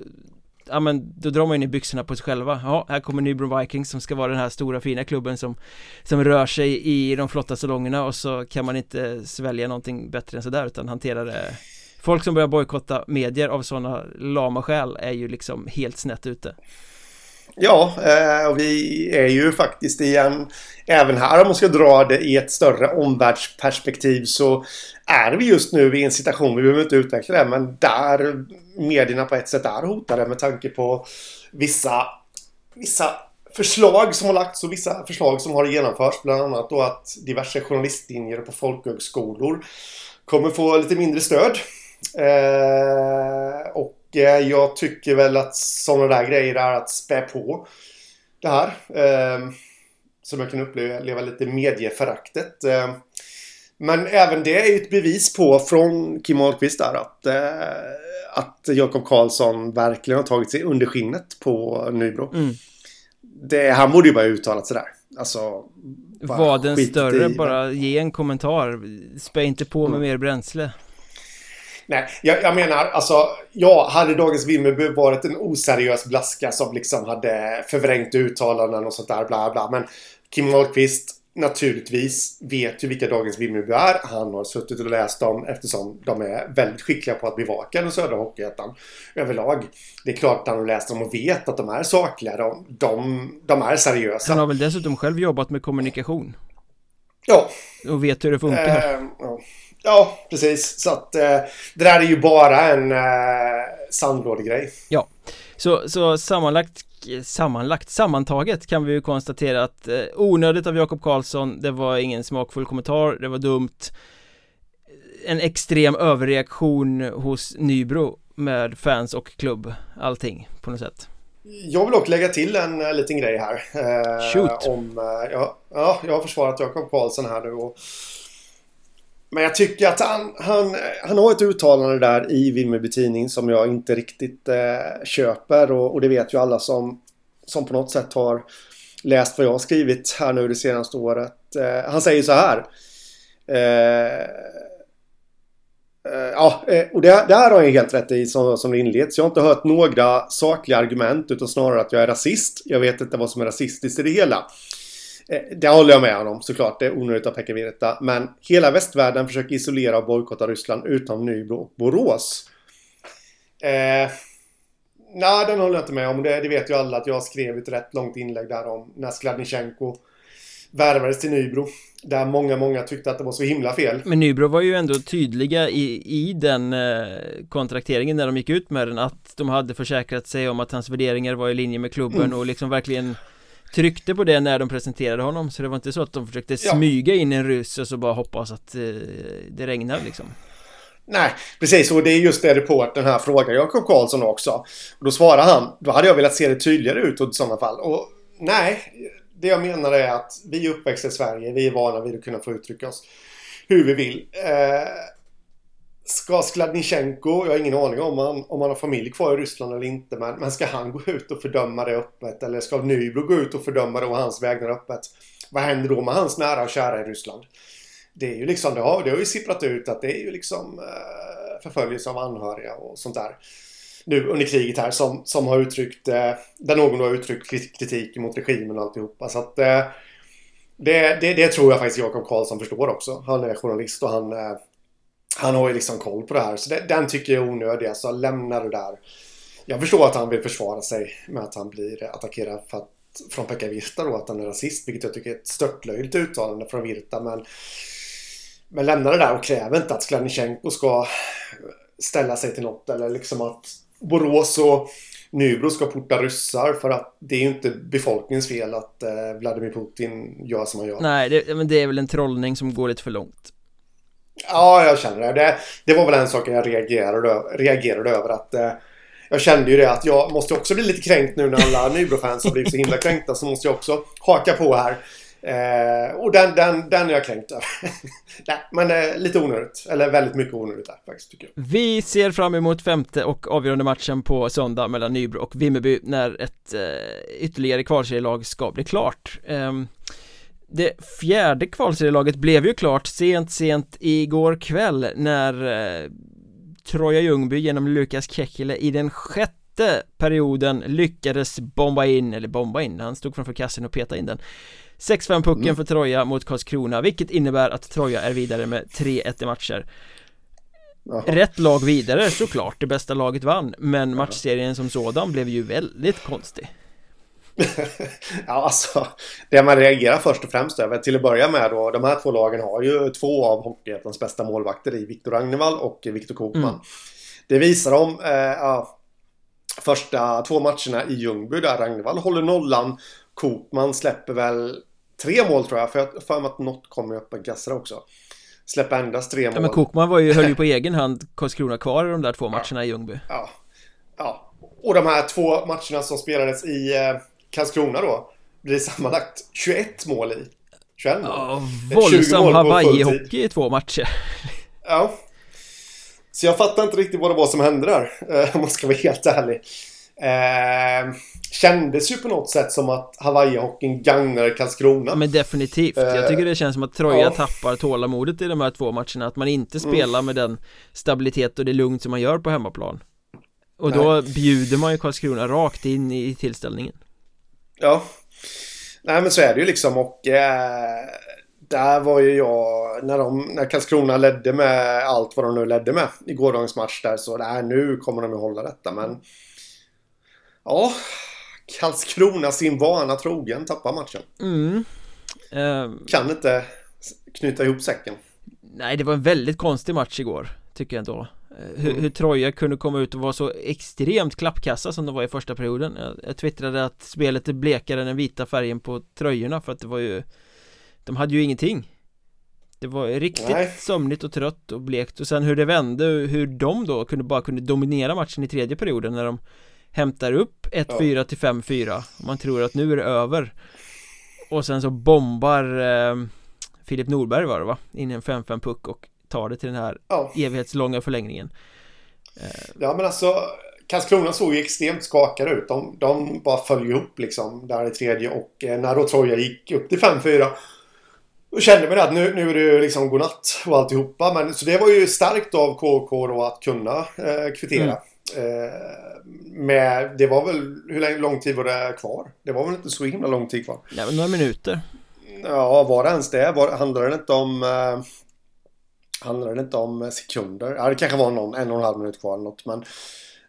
ja men då drar man ju ner byxorna på sig själva. Ja, här kommer Nybro Vikings som ska vara den här stora fina klubben som Som rör sig i de flotta salongerna och så kan man inte svälja någonting bättre än sådär utan hantera det. Folk som börjar bojkotta medier av sådana lama skäl är ju liksom helt snett ute. Ja, eh, och vi är ju faktiskt i en, även här om man ska dra det i ett större omvärldsperspektiv så är vi just nu i en situation, vi behöver inte utveckla det, men där medierna på ett sätt är hotade med tanke på vissa, vissa förslag som har lagts och vissa förslag som har genomförts. Bland annat då att diverse journalistlinjer på folkhögskolor kommer få lite mindre stöd. Eh, och jag tycker väl att sådana där grejer är att spä på det här. Eh, som jag kan uppleva lite medieföraktet. Eh, men även det är ju ett bevis på från Kim Ahlqvist där att, eh, att Jakob Karlsson verkligen har tagit sig under skinnet på Nybro. Mm. Det, han borde ju bara uttalat sådär. Alltså... Var den större, bara ge en kommentar. Spä inte på med mm. mer bränsle. Nej, jag, jag, menar alltså, ja, hade Dagens Vimmerby varit en oseriös blaska som liksom hade förvrängt uttalanden och sånt där, bla bla. Men Kim Wahlqvist naturligtvis vet ju vilka Dagens Vimmerby är. Han har suttit och läst dem eftersom de är väldigt skickliga på att bevaka den södra Hockeyettan överlag. Det är klart att han har läst dem och vet att de är sakliga. De, de, de är seriösa. Han har väl dessutom själv jobbat med kommunikation? Ja. Och vet hur det funkar? Eh, ja. Ja. precis. Så att eh, det där är ju bara en eh, sandlådegrej. Ja. Så, så sammanlagt sammanlagt sammantaget kan vi ju konstatera att eh, onödigt av Jakob Karlsson Det var ingen smakfull kommentar, det var dumt En extrem överreaktion hos Nybro med fans och klubb Allting på något sätt Jag vill också lägga till en uh, liten grej här eh, Shoot om, uh, ja, ja, jag har försvarat Jakob Karlsson här nu och men jag tycker att han, han, han har ett uttalande där i Vimmerby Tidning som jag inte riktigt eh, köper och, och, det vet ju alla som, som på något sätt har läst vad jag har skrivit här nu det senaste året. Eh, han säger så här. Eh, eh ja, eh, och det, det här har jag helt rätt i som, som det inleds. Jag har inte hört några sakliga argument utan snarare att jag är rasist. Jag vet inte vad som är rasistiskt i det hela. Eh, det håller jag med honom såklart. Det är onödigt av Pekka Virta. Men hela västvärlden försöker isolera och bojkotta Ryssland utom Nybro och Borås. Eh, Nej, den håller jag inte med om. Det, det, vet ju alla att jag skrev ett rätt långt inlägg där om när Skladnichenko värvades till Nybro. Där många, många tyckte att det var så himla fel. Men Nybro var ju ändå tydliga i, i den eh, kontrakteringen när de gick ut med den att de hade försäkrat sig om att hans värderingar var i linje med klubben mm. och liksom verkligen tryckte på det när de presenterade honom så det var inte så att de försökte smyga in en ryss och så bara hoppas att eh, det regnar liksom Nej, precis och det är just det reporten här frågar Jakob Karlsson också. Och då svarar han, då hade jag velat se det tydligare ut i sådana fall. Och nej, det jag menar är att vi är uppväxta i Sverige, vi är vana vid att kunna få uttrycka oss hur vi vill. Eh, Ska Skladnichenko, jag har ingen aning om han, om han har familj kvar i Ryssland eller inte, men, men ska han gå ut och fördöma det öppet? Eller ska Nybro gå ut och fördöma det och hans vägnar öppet? Vad händer då med hans nära och kära i Ryssland? Det är ju liksom, det har, det har ju sipprat ut att det är ju liksom eh, förföljelse av anhöriga och sånt där. Nu under kriget här som, som har uttryckt, eh, där någon har uttryckt kritik mot regimen och alltihopa. Så att eh, det, det, det, tror jag faktiskt Jakob Karlsson förstår också. Han är journalist och han, eh, han har ju liksom koll på det här. Så det, den tycker jag är onödig. Alltså lämna det där. Jag förstår att han vill försvara sig med att han blir attackerad för att, från Pekka Virta då att han är rasist. Vilket jag tycker är ett störtlöjligt uttalande från Virta. Men, men lämna det där och kräv inte att Skladnichenko ska ställa sig till något. Eller liksom att Borås och Nybro ska porta ryssar för att det är ju inte befolkningens fel att eh, Vladimir Putin gör som han gör. Nej, det, men det är väl en trollning som går lite för långt. Ja, jag känner det. Det, det var väl en sak jag reagerade, reagerade över att eh, jag kände ju det att jag måste också bli lite kränkt nu när alla Nybro-fans har blivit så himla kränkta så måste jag också haka på här. Eh, och den, den, den är jag kränkt över. Nej, men eh, lite onödigt. Eller väldigt mycket onödigt där faktiskt tycker jag. Vi ser fram emot femte och avgörande matchen på söndag mellan Nybro och Vimmerby när ett eh, ytterligare kvalserielag ska bli klart. Eh, det fjärde kvalserielaget blev ju klart sent, sent igår kväll när eh, Troja Ljungby genom Lukas Kekkele i den sjätte perioden lyckades bomba in, eller bomba in, han stod framför kassen och petade in den 6-5 pucken mm. för Troja mot Karlskrona, vilket innebär att Troja är vidare med 3-1 i matcher Jaha. Rätt lag vidare såklart, det bästa laget vann Men matchserien som sådan blev ju väldigt konstig ja, alltså. Det man reagerar först och främst över till att börja med då. De här två lagen har ju två av Hockeyettans bästa målvakter i Viktor Ragnevall och Viktor Kokman. Mm. Det visar de eh, första två matcherna i Ljungby där Ragnevall håller nollan. Kokman släpper väl tre mål tror jag. För jag för mig att något kommer upp en kassare också. Släpper endast tre mål. Ja men Kokman var ju, höll ju på egen hand Karlskrona kvar i de där två matcherna ja. i Ljungby. Ja. Ja. Och de här två matcherna som spelades i eh, Karlskrona då blir sammanlagt 21 mål i. 21 mål. Ja, våldsam Hawaii-hockey i två matcher. Ja. Så jag fattar inte riktigt vad det var som hände där, eh, om man ska vara helt ärlig. Eh, kändes ju på något sätt som att Hawaii-hockeyn gagnade Karlskrona. Men definitivt. Jag tycker det känns som att Troja ja. tappar tålamodet i de här två matcherna. Att man inte mm. spelar mm. med den stabilitet och det lugn som man gör på hemmaplan. Och Nej. då bjuder man ju Karlskrona rakt in i tillställningen. Ja. Nej men så är det ju liksom och eh, där var ju jag, när, de, när Karlskrona ledde med allt vad de nu ledde med i gårdagens match där så nej, nu kommer de att hålla detta men Ja, Karlskrona sin vana trogen tappar matchen. Mm. Uh, kan inte knyta ihop säcken. Nej, det var en väldigt konstig match igår, tycker jag ändå. Eh, hur, hur Troja kunde komma ut och vara så extremt klappkassa som de var i första perioden jag, jag twittrade att spelet är blekare än den vita färgen på tröjorna för att det var ju De hade ju ingenting Det var riktigt Nej. sömnigt och trött och blekt och sen hur det vände hur de då kunde bara kunde dominera matchen i tredje perioden när de Hämtar upp 1-4 ja. till 5-4 Man tror att nu är det över Och sen så bombar eh, Filip Norberg var det va? In i en 5-5 puck och tar det till den här ja. evighetslånga förlängningen eh. Ja men alltså Karlskrona såg ju extremt skakade ut. De, de bara föll ihop liksom där i tredje och eh, när då Troja gick upp till 5-4 då kände man att nu, nu är det liksom godnatt och alltihopa. Men, så det var ju starkt av KK då att kunna eh, kvittera. Mm. Eh, med, det var väl, hur lång tid var det kvar? Det var väl inte så himla lång tid kvar? Ja, några minuter. Ja, var det ens det? Var, handlade det inte om... Eh, handlade det inte om eh, sekunder? Ja, det kanske var någon, en och en halv minut kvar eller något. Men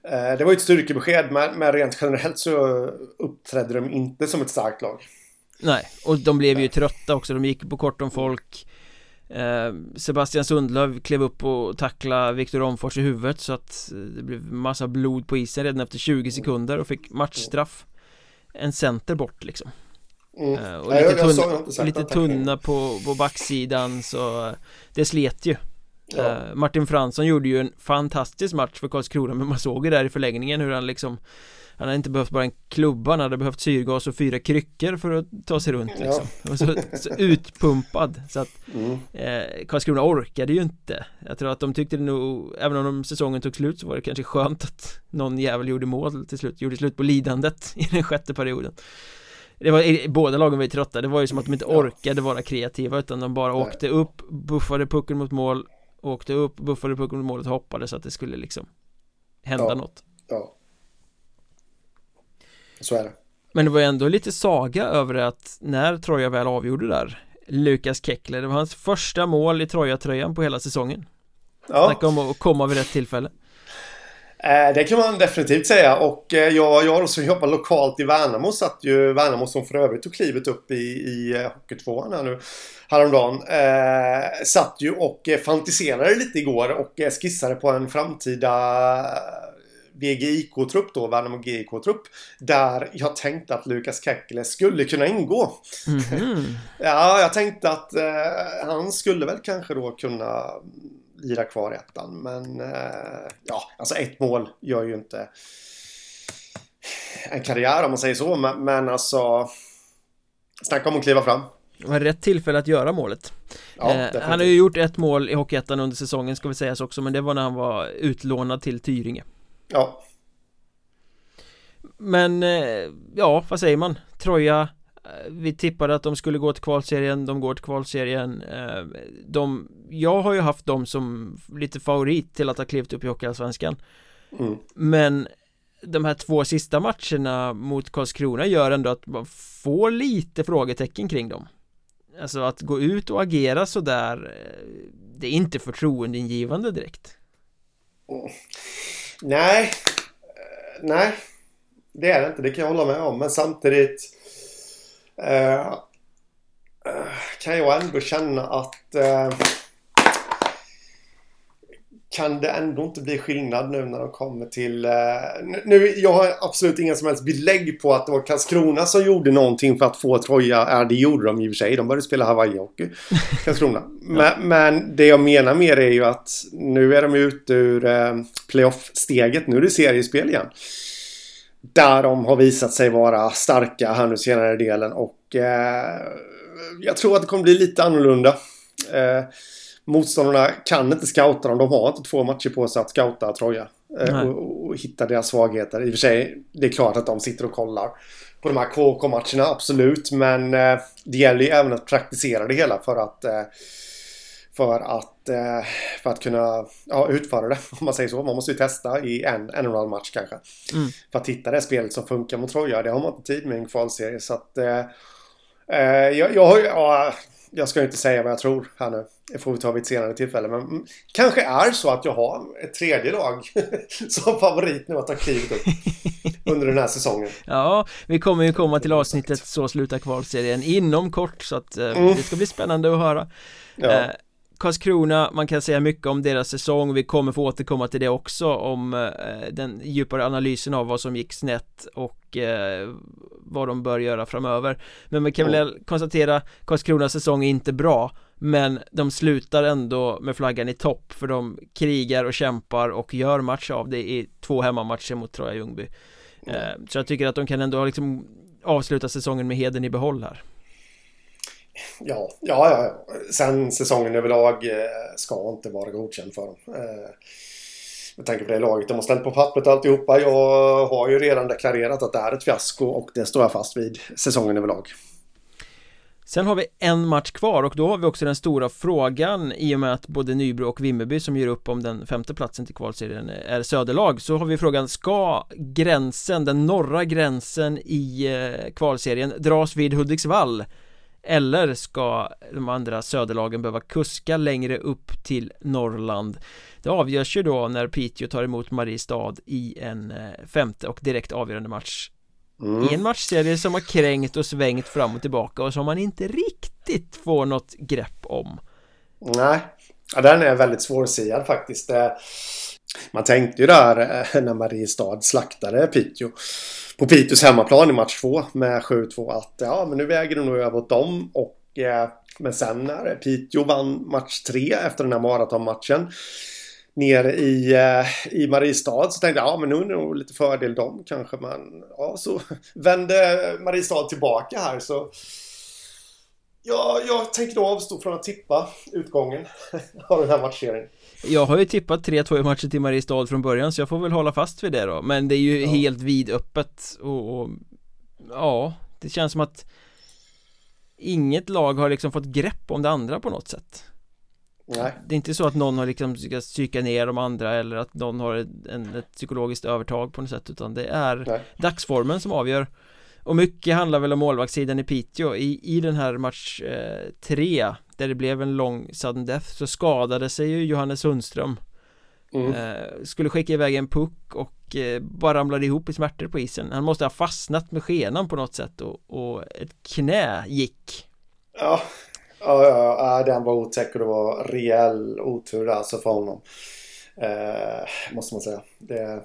eh, det var ju ett styrkebesked. Men, men rent generellt så uppträdde de inte som ett starkt lag. Nej, och de blev ju trötta också. De gick på kort om folk. Eh, Sebastian Sundlöv klev upp och tacklade Viktor Omfors i huvudet så att eh, det blev massa blod på isen redan efter 20 sekunder och fick matchstraff En center bort liksom mm. Eh, och lite, tunn, lite tunna på, på backsidan så det slet ju ja. Martin Fransson gjorde ju en fantastisk match för Karlskrona men man såg ju där i förlängningen hur han liksom han hade inte behövt bara en klubba, han hade behövt syrgas och fyra kryckor för att ta sig runt liksom. Ja. Så, så, utpumpad så att mm. eh, Karlskrona orkade ju inte Jag tror att de tyckte det nog, även om säsongen tog slut så var det kanske skönt att någon jävel gjorde mål till slut, gjorde slut på lidandet i den sjätte perioden det var, båda lagen var ju trötta, det var ju som att de inte orkade vara kreativa utan de bara åkte upp, buffade pucken mot mål Åkte upp, buffade pucken mot målet och hoppade så att det skulle liksom Hända ja. något. Ja. Så är det. Men det var ju ändå lite saga över att när Troja väl avgjorde där Lukas Keckler, det var hans första mål i Troja-tröjan på hela säsongen. Ja. Snacka om att komma vid rätt tillfälle det kan man definitivt säga och eh, jag, jag som jobbar lokalt i Värnamo satt ju Värnamo som för övrigt tog klivet upp i, i eh, Hockeytvåan här nu häromdagen. Eh, satt ju och fantiserade lite igår och skissade på en framtida VGIK-trupp då, Värnamo GIK-trupp. Där jag tänkte att Lukas Kekkele skulle kunna ingå. Mm -hmm. ja, jag tänkte att eh, han skulle väl kanske då kunna lira kvar ettan. Men eh, ja, alltså ett mål gör ju inte en karriär om man säger så. Men, men alltså, snacka om att kliva fram. Det var rätt tillfälle att göra målet ja, eh, Han har ju gjort ett mål i Hockeyettan under säsongen ska vi sägas också Men det var när han var utlånad till Tyringe Ja Men eh, ja, vad säger man? Troja Vi tippade att de skulle gå till kvalserien, de går till kvalserien eh, de, Jag har ju haft dem som lite favorit till att ha klivit upp i Hockeyallsvenskan mm. Men de här två sista matcherna mot Karlskrona gör ändå att man får lite frågetecken kring dem Alltså att gå ut och agera sådär Det är inte förtroendeingivande direkt mm. Nej. Eh, nej. Det är det inte. Det kan jag hålla med om. Men samtidigt eh, eh kan jag ändå känna att eh, kan det ändå inte bli skillnad nu när de kommer till... Eh, nu, jag har absolut inga som helst belägg på att det var Karlskrona som gjorde någonting för att få Troja. Ja, det gjorde de i och för sig. De började spela Hawaii-hockey. Karlskrona. men, men, det jag menar mer är ju att nu är de ute ur eh, playoff-steget. Nu är det seriespel igen. Där de har visat sig vara starka här nu senare delen och eh, jag tror att det kommer bli lite annorlunda. Eh, Motståndarna kan inte scouta dem. De har inte två matcher på sig att scouta Troja. eh, och, och, hitta deras svagheter. I och för sig, det är klart att de sitter och kollar på de här KK-matcherna, absolut. Men eh, det gäller ju även att praktisera det hela för att eh, för att, för att kunna ja, utföra det, om man säger så. Man måste ju testa i en, en och en halv match kanske. Mm. För att hitta det spelet som funkar mot Troja. Det har man inte tid med i en kvalserie. Så att... Eh, eh jag, jag, ja, jag ska inte säga vad jag tror här nu. Det får vi ta vid ett senare tillfälle. Men kanske är så att jag har ett tredje lag som favorit nu att ta klivet upp under den här säsongen. Ja, vi kommer ju komma till avsnittet Så slutar kvalserien inom kort så att eh, mm. det ska bli spännande att höra. Ja. Eh, Karlskrona, man kan säga mycket om deras säsong, vi kommer få återkomma till det också om eh, den djupare analysen av vad som gick snett och eh, vad de bör göra framöver. Men vi kan väl konstatera, Karlskronas säsong är inte bra men de slutar ändå med flaggan i topp för de krigar och kämpar och gör match av det i två hemmamatcher mot Troja Ljungby. Eh, Så jag tycker att de kan ändå liksom avsluta säsongen med heden i behåll här Ja, ja, ja. Sen säsongen överlag eh, ska inte vara godkänd för dem. Eh, med tanke på det laget de har ställt på pappret alltihopa. Jag har ju redan deklarerat att det är ett fiasko och det står jag fast vid säsongen överlag. Sen har vi en match kvar och då har vi också den stora frågan i och med att både Nybro och Vimmerby som gör upp om den femte platsen till kvalserien är söderlag så har vi frågan ska gränsen, den norra gränsen i eh, kvalserien dras vid Hudiksvall eller ska de andra söderlagen behöva kuska längre upp till Norrland? Det avgörs ju då när Piteå tar emot Mariestad i en eh, femte och direkt avgörande match. Mm. I en matchserie som har kränkt och svängt fram och tillbaka och som man inte riktigt får något grepp om. Nej, ja, den är väldigt svårsiad faktiskt. Man tänkte ju där eh, när Mariestad slaktade Piteå på Piteås hemmaplan i match 2 med 7-2 att ja, men nu väger det nog över åt dem och eh, men sen när Piteå vann match 3 efter den här maratonmatchen nere i, eh, i Mariestad så tänkte jag ja men nu är det nog lite fördel dem kanske men ja så vände Mariestad tillbaka här så Ja, jag tänker då avstå från att tippa utgången av den här matchserien. Jag har ju tippat 3-2 i matchen till Mariestad från början så jag får väl hålla fast vid det då Men det är ju ja. helt vidöppet och, och Ja, det känns som att Inget lag har liksom fått grepp om det andra på något sätt Nej. Det är inte så att någon har liksom ska psyka ner de andra eller att någon har en, ett psykologiskt övertag på något sätt utan det är Nej. dagsformen som avgör och mycket handlar väl om målvaktssidan i Piteå I, i den här match 3 eh, Där det blev en lång sudden death Så skadade sig ju Johannes Sundström mm. eh, Skulle skicka iväg en puck och eh, bara ramlade ihop i smärtor på isen Han måste ha fastnat med skenan på något sätt och, och ett knä gick Ja Ja, ja, ja, den var otäck och det var rejäl otur alltså för honom. Eh, måste man säga. Det,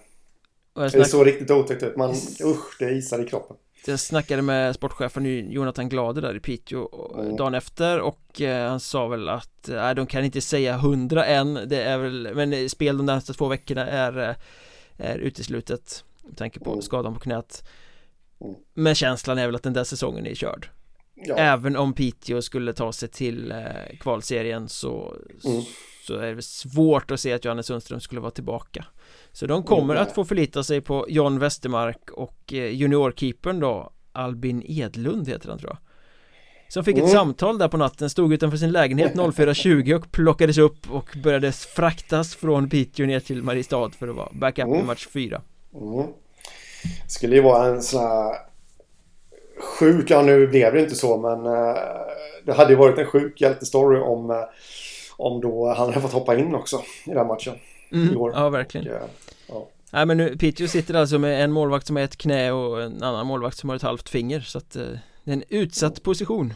det såg riktigt otäckt ut. Man, usch, det isade i kroppen. Jag snackade med sportchefen Jonathan Glade där i Piteå mm. dagen efter och eh, han sa väl att nej, de kan inte säga hundra än det är väl, men spel de närmaste två veckorna är, eh, är uteslutet med tanke på mm. skadan på knät mm. Men känslan är väl att den där säsongen är körd ja. Även om Piteå skulle ta sig till eh, kvalserien så, mm. Så är det svårt att se att Johannes Sundström skulle vara tillbaka så de kommer att få förlita sig på John Westermark och eh, juniorkeepern då Albin Edlund heter han tror jag Som fick ett mm. samtal där på natten, stod utanför sin lägenhet 04.20 och plockades upp och började fraktas från Piteå ner till Mariestad för att vara backup mm. i match 4 mm. Skulle ju vara en sån här sjuk, ja nu blev det inte så men uh, det hade ju varit en sjuk hjältestory om uh, om då han hade fått hoppa in också i den matchen mm, igår. Ja, verkligen. Och, ja. Nej men nu, Piteå sitter alltså med en målvakt som har ett knä och en annan målvakt som har ett halvt finger så att eh, det är en utsatt position.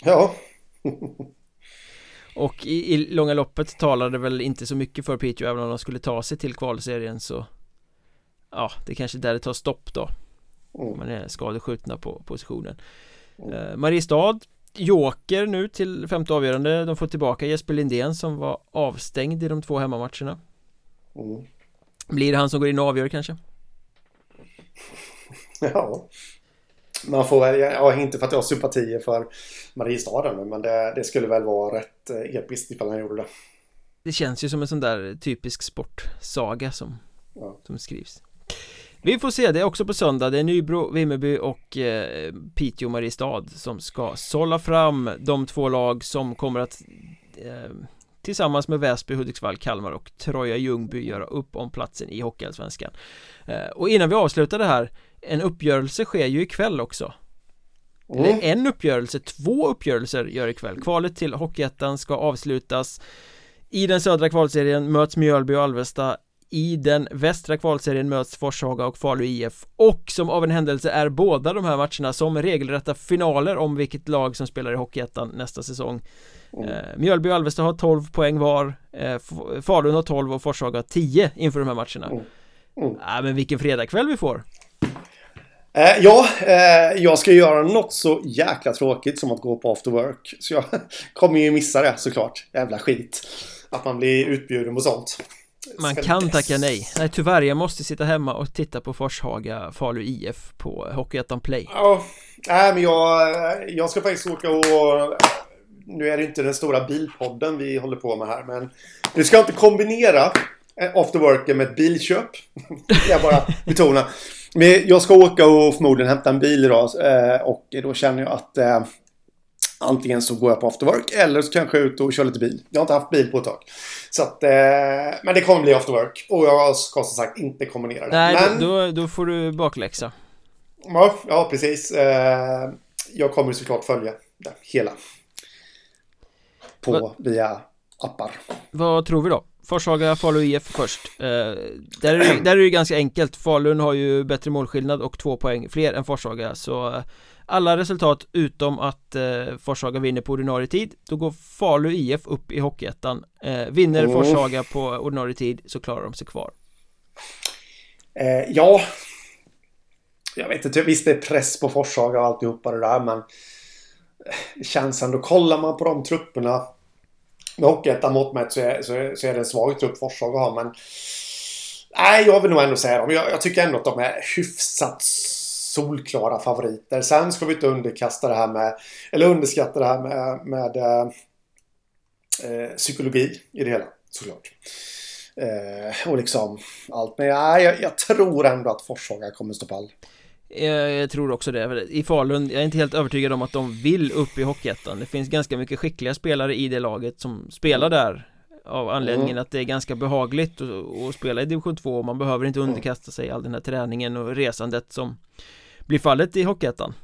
Ja. och i, i långa loppet talade väl inte så mycket för Piteå även om de skulle ta sig till kvalserien så Ja, det är kanske där det tar stopp då. Mm. Man är skadeskjutna på positionen. Mm. Eh, Mariestad Joker nu till femte avgörande De får tillbaka Jesper Lindén som var avstängd i de två hemmamatcherna mm. Blir det han som går in och avgör kanske? Ja Man får väl, ja inte för att jag har sympatier för Mariestad nu men det, det, skulle väl vara rätt eh, episkt ifall han gjorde det Det känns ju som en sån där typisk sportsaga som, ja. som skrivs Vi får se, det är också på söndag. Det är Nybro, Vimmerby och eh, Piteå Mariestad som ska sålla fram de två lag som kommer att eh, tillsammans med Väsby, Hudiksvall, Kalmar och Troja Ljungby göra upp om platsen i Hockeyallsvenskan. Eh, Och innan vi avslutar det här En uppgörelse sker ju ikväll också. Mm. Eller en uppgörelse, två uppgörelser gör ikväll. Kvalet till Hockeyettan ska avslutas. I den södra kvalserien möts Mjölby och Alvesta i den västra kvalserien möts Forshaga och Falu IF och som av en händelse är båda de här matcherna som regelrätta finaler om vilket lag som spelar i Hockeyettan nästa säsong mm. eh, Mjölby och Alvesta har 12 poäng var eh, Falun har 12 och Forshaga har 10 inför de här matcherna mm. Mm. Ah, men vilken fredagkväll vi får Eh, ja, eh, jag ska göra något så jäkla tråkigt som att gå på after work. Så jag kommer ju missa det såklart. Jävla skit. Att man blir utbjuden på sånt. Man kan tacka nej. Nej tyvärr, jag måste sitta hemma och titta på Forshaga Falu IF på Hockeyettan Play. Ja, nej men jag, jag ska faktiskt åka och nu är det inte den stora bilpodden vi håller på med här men du ska inte kombinera after worken med ett bilköp. jag bara betona. Men jag ska åka och förmodligen hämta en bil idag eh, och då känner jag att eh, antingen så går jag på after work eller så kanske jag ut och kör lite bil. Jag har inte haft bil på ett tag. Så att, eh, men det kommer bli after work och jag ska som sagt inte kombinera det. Nej, men, då, då får du bakläxa. Ja, ja precis. jag kommer såklart följa det hela. På, Va? via appar. Vad tror vi då? Forshaga, Falu IF först eh, där, är det, där är det ganska enkelt Falun har ju bättre målskillnad och två poäng fler än Forshaga så eh, alla resultat utom att eh, Forshaga vinner på ordinarie tid Då går Falu IF upp i Hockeyettan eh, Vinner mm. Forshaga på ordinarie tid så klarar de sig kvar eh, Ja Jag vet inte, visst det är press på Forshaga och alltihopa det där men Det känns ändå, kollar man på de trupperna med Hockeyettan mått mätt så är, så, är, så är det en svag trupp Forshaga har men Nej, jag vill nog ändå säga dem. Jag, jag, tycker ändå att de är hyfsat solklara favoriter. Sen ska vi inte underkasta det här med, eller underskatta det här med, med eh, psykologi i det hela, såklart. Eh, och liksom allt. Men ja, jag, jag tror ändå att Forshaga kommer stå pall. Jag, jag tror också det. I Falun, jag är inte helt övertygad om att de vill upp i Hockeyettan. Det finns ganska mycket skickliga spelare i det laget som spelar där av anledningen mm. att det är ganska behagligt att, att spela i division 2 man behöver inte underkasta sig all den här träningen och resandet som blir fallet i Hockeyettan.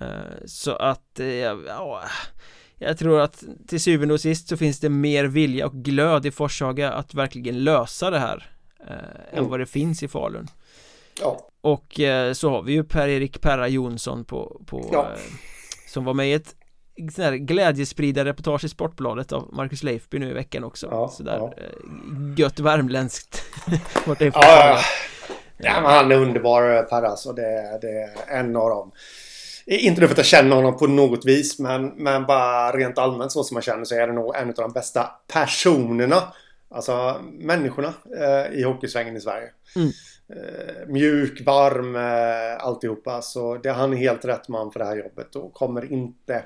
Eh, så att, eh, ja, jag tror att till syvende och sist så finns det mer vilja och glöd i Forshaga att verkligen lösa det här eh, mm. än vad det finns i Falun. Ja. Och eh, så har vi ju Per-Erik Perra Jonsson på, på ja. eh, Som var med i ett sån här glädjespridarreportage i Sportbladet av Marcus Leifby nu i veckan också. Ja, Sådär ja. Gött värmländskt. Vart är ja, ja, men han är underbar Per alltså det, det är en av dem inte nu för att jag känner honom på något vis men, men bara rent allmänt så som man känner så är det nog en av de bästa personerna Alltså människorna eh, i hockeysvängen i Sverige. Mm. Eh, mjuk, varm, eh, alltihopa. Så det, han är helt rätt man för det här jobbet och kommer inte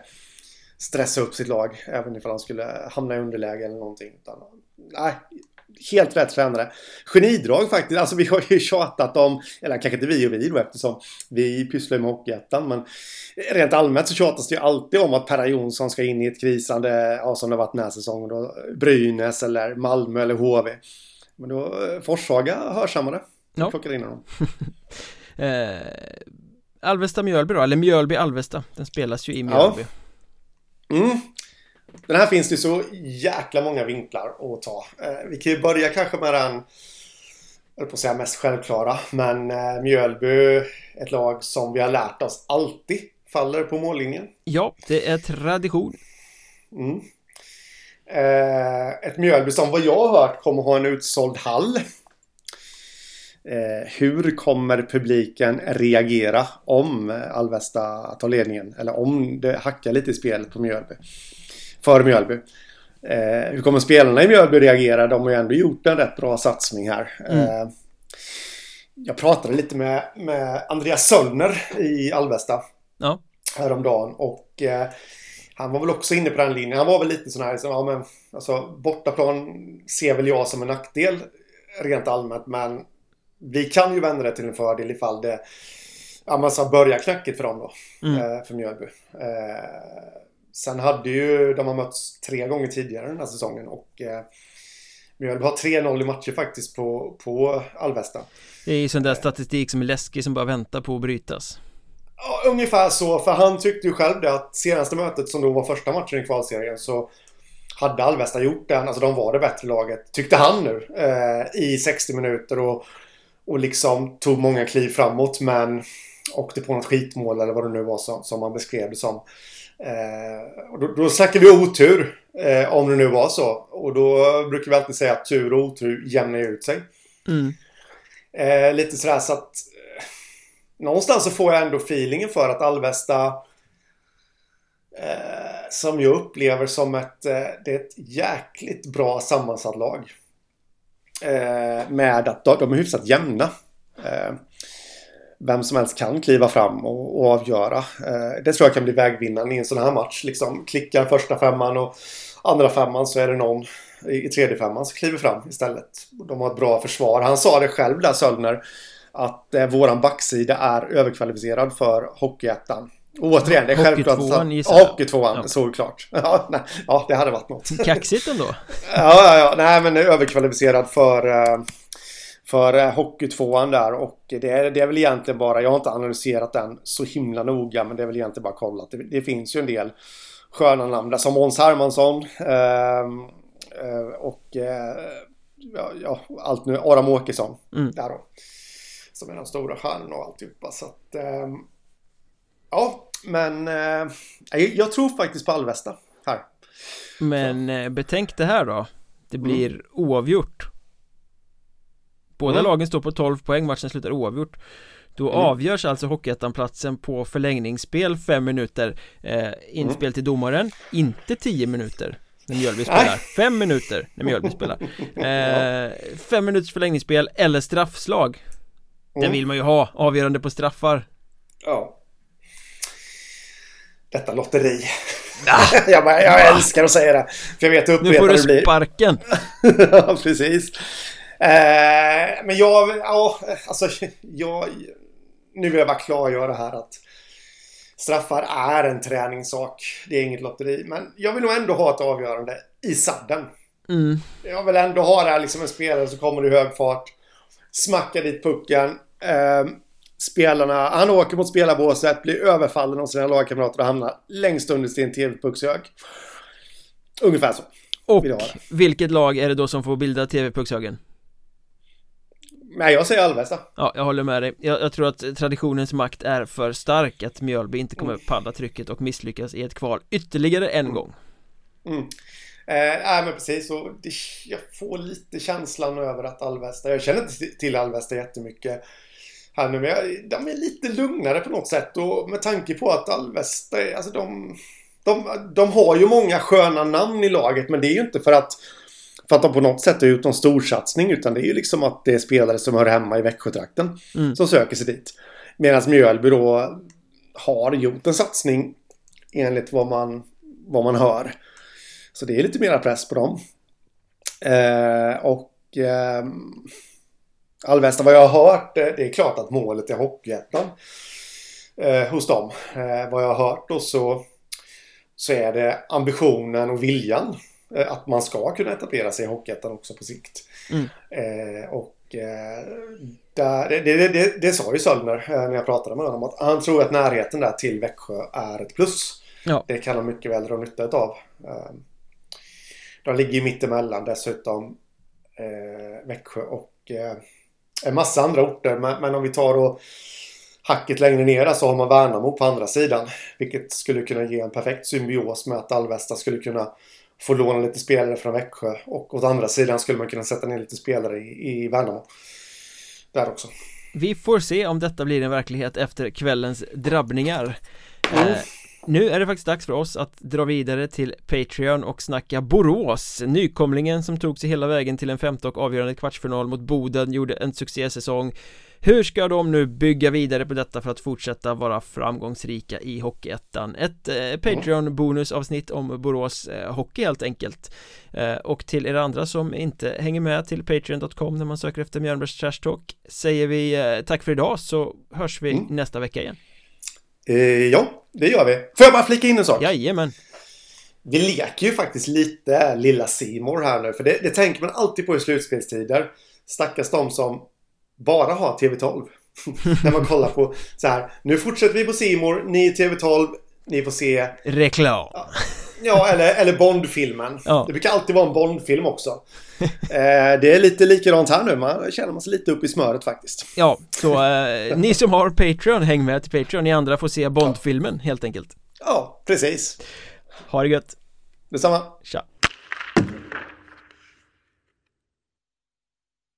stressa upp sitt lag även ifall han skulle hamna i underläge eller någonting. Utan, nej, helt rätt tränare. Genidrag faktiskt. Alltså vi har ju tjatat om, eller kanske inte vi och vi då eftersom vi pysslar med Hockeyettan. Men rent allmänt så tjatas det ju alltid om att Perra Jonsson ska in i ett krisande, ja, som det varit den här säsongen då, Brynäs eller Malmö eller HV. Men då eh, Forshaga hörsammade. Ja. Plockade in honom. eh, Alvesta Mjölby då, eller Mjölby Alvesta. Den spelas ju i Mjölby. Ja. Mm. Den här finns det så jäkla många vinklar att ta. Eh, vi kan ju börja kanske med den, jag på att säga mest självklara, men eh, Mjölby, ett lag som vi har lärt oss alltid faller på mållinjen. Ja, det är tradition. Mm. Eh, ett Mjölby som vad jag har hört kommer ha en utsåld hall. Eh, hur kommer publiken reagera om Alvesta tar ledningen? Eller om det hackar lite i spelet på Mjölby? För Mjölby. Eh, hur kommer spelarna i Mjölby reagera? De har ju ändå gjort en rätt bra satsning här. Mm. Eh, jag pratade lite med, med Andreas Söllner i Alvesta. Ja. Häromdagen och eh, han var väl också inne på den linjen. Han var väl lite sån här, så, ja men alltså bortaplan ser väl jag som en nackdel rent allmänt, men vi kan ju vända det till en fördel ifall det ja, man sa börja knackigt för dem då. Mm. Eh, för Mjölby. Sen hade ju de har mötts tre gånger tidigare den här säsongen och eh, Mjölby har 3-0 i matcher faktiskt på, på Alvesta. Det är ju sån där statistik som är läskig som bara väntar på att brytas. Ja, ungefär så. För han tyckte ju själv det att senaste mötet som då var första matchen i kvalserien så hade Alvesta gjort den, alltså de var det bättre laget, tyckte han nu, eh, i 60 minuter och, och liksom tog många kliv framåt men åkte på något skitmål eller vad det nu var som, som man beskrev det som. Eh, och då, då snackar vi otur, eh, om det nu var så. Och då brukar vi alltid säga att tur och otur jämnar ut sig. Mm. Eh, lite sådär så att någonstans så får jag ändå feelingen för att Alvesta eh, som jag upplever som ett, eh, det är ett jäkligt bra sammansatt lag. Eh, med att de, de är hyfsat jämna. Vem som helst kan kliva fram och, och avgöra. Eh, det tror jag kan bli vägvinnaren i en sån här match. Liksom, klickar första femman och andra femman så är det någon i tredje femman som kliver fram istället. De har ett bra försvar. Han sa det själv där Söldner att eh, våran backsida är överkvalificerad för Hockeyettan. Återigen, det är självklart. Hockeytvåan gissar jag. Hockeytvåan, ja. såklart. Ja, nej, ja, det hade varit något. Kaxigt ändå. ja, ja, ja. Nej, men överkvalificerad för, eh, för Hockeytvåan där. Och det är, det är väl egentligen bara, jag har inte analyserat den så himla noga, men det är väl egentligen bara kollat. Det, det finns ju en del sköna namn där, som Måns Hermansson. Ehm, eh, och eh, ja, allt nu, Aram Åkesson. Mm. Där då som är de stora stjärnorna och alltihopa. Så att, eh, ja, men eh, jag tror faktiskt på Alvesta här. Men eh, betänk det här då. Det mm. blir mm. oavgjort. Båda mm. lagen står på 12 poäng, matchen slutar oavgjort. Då mm. avgörs alltså Hockeyettan-platsen på förlängningsspel 5 minuter eh, Inspel mm. till domaren, inte 10 minuter när Mjölby spelar, 5 minuter när Mjölby spelar. Eh, Fem minuters förlängningsspel eller straffslag. Den mm. vill man ju ha, avgörande på straffar. Ja. Detta lotteri. Ah. jag, bara, jag älskar att säga det För jag vet hur Nu får du sparken. Ja, precis eh, Men jag, ja, alltså jag Nu vill jag bara klargöra här att Straffar är en träningssak Det är inget lotteri Men jag vill nog ändå ha ett avgörande i sadden mm. Jag vill ändå ha det här liksom en spelare som kommer i hög fart Smackar dit pucken Eh, spelarna, han åker mot spelarbåset, blir överfallen av sina lagkamrater och hamnar längst under sin TV-puckshög. Ungefär så. Och vilket lag är det då som får bilda TV-puckshögen? Nej, jag säger Alvesta. Ja, jag håller med dig. Jag, jag, tror att traditionens makt är för stark att Mjölby inte kommer mm. padda trycket och misslyckas i ett kval ytterligare en mm. gång. Mm. Eh, nej men precis, och det, jag får lite känslan över att Alvesta, jag känner inte till Alvesta jättemycket här nu. Men jag, de är lite lugnare på något sätt. Och med tanke på att Alvesta, alltså de, de, de har ju många sköna namn i laget. Men det är ju inte för att, för att de på något sätt har gjort någon storsatsning. Utan det är ju liksom att det är spelare som hör hemma i Växjötrakten. Mm. Som söker sig dit. Medan Mjölby då har gjort en satsning enligt vad man, vad man hör. Så det är lite mera press på dem. Eh, och eh, Alvesta, vad jag har hört, det är klart att målet är Hockeyettan eh, hos dem. Eh, vad jag har hört då så, så är det ambitionen och viljan eh, att man ska kunna etablera sig i Hockeyettan också på sikt. Mm. Eh, och eh, där, det, det, det, det, sa ju Söllner eh, när jag pratade med honom att han tror att närheten där till Växjö är ett plus. Ja. Det kan han mycket väl dra nytta av. De ligger ju mittemellan dessutom Växjö och en massa andra orter. Men, men om vi tar och hacket längre ner så har man Värnamo på andra sidan. Vilket skulle kunna ge en perfekt symbios med att Alvesta skulle kunna få låna lite spelare från Växjö. Och åt andra sidan skulle man kunna sätta ner lite spelare i, i Värnamo. Där också. Vi får se om detta blir en verklighet efter kvällens drabbningar. Mm. Nu är det faktiskt dags för oss att dra vidare till Patreon och snacka Borås. Nykomlingen som tog sig hela vägen till en femte och avgörande kvartsfinal mot Boden gjorde en succésäsong. Hur ska de nu bygga vidare på detta för att fortsätta vara framgångsrika i Hockeyettan? Ett eh, Patreon-bonusavsnitt om Borås eh, Hockey helt enkelt. Eh, Och till er andra som inte hänger med till Patreon.com när man söker efter Mjölnbergs Trash Talk Säger vi eh, tack för idag så hörs vi mm. nästa vecka igen. Eh, ja, det gör vi. Får jag bara flika in en sak? Jajamän. Vi leker ju faktiskt lite lilla Simor här nu. För det, det tänker man alltid på i slutspelstider. Stackars de som bara har TV12. När man kollar på så här. Nu fortsätter vi på Simor, ni TV12, ni får se... Reklam. Ja, ja eller, eller Bondfilmen. Ja. Det brukar alltid vara en Bondfilm också. Eh, det är lite likadant här nu, man känner man sig lite upp i smöret faktiskt. Ja, så eh, ni som har Patreon, häng med till Patreon, ni andra får se Bondfilmen helt enkelt. Ja, precis. Ha det gött. Detsamma. Tja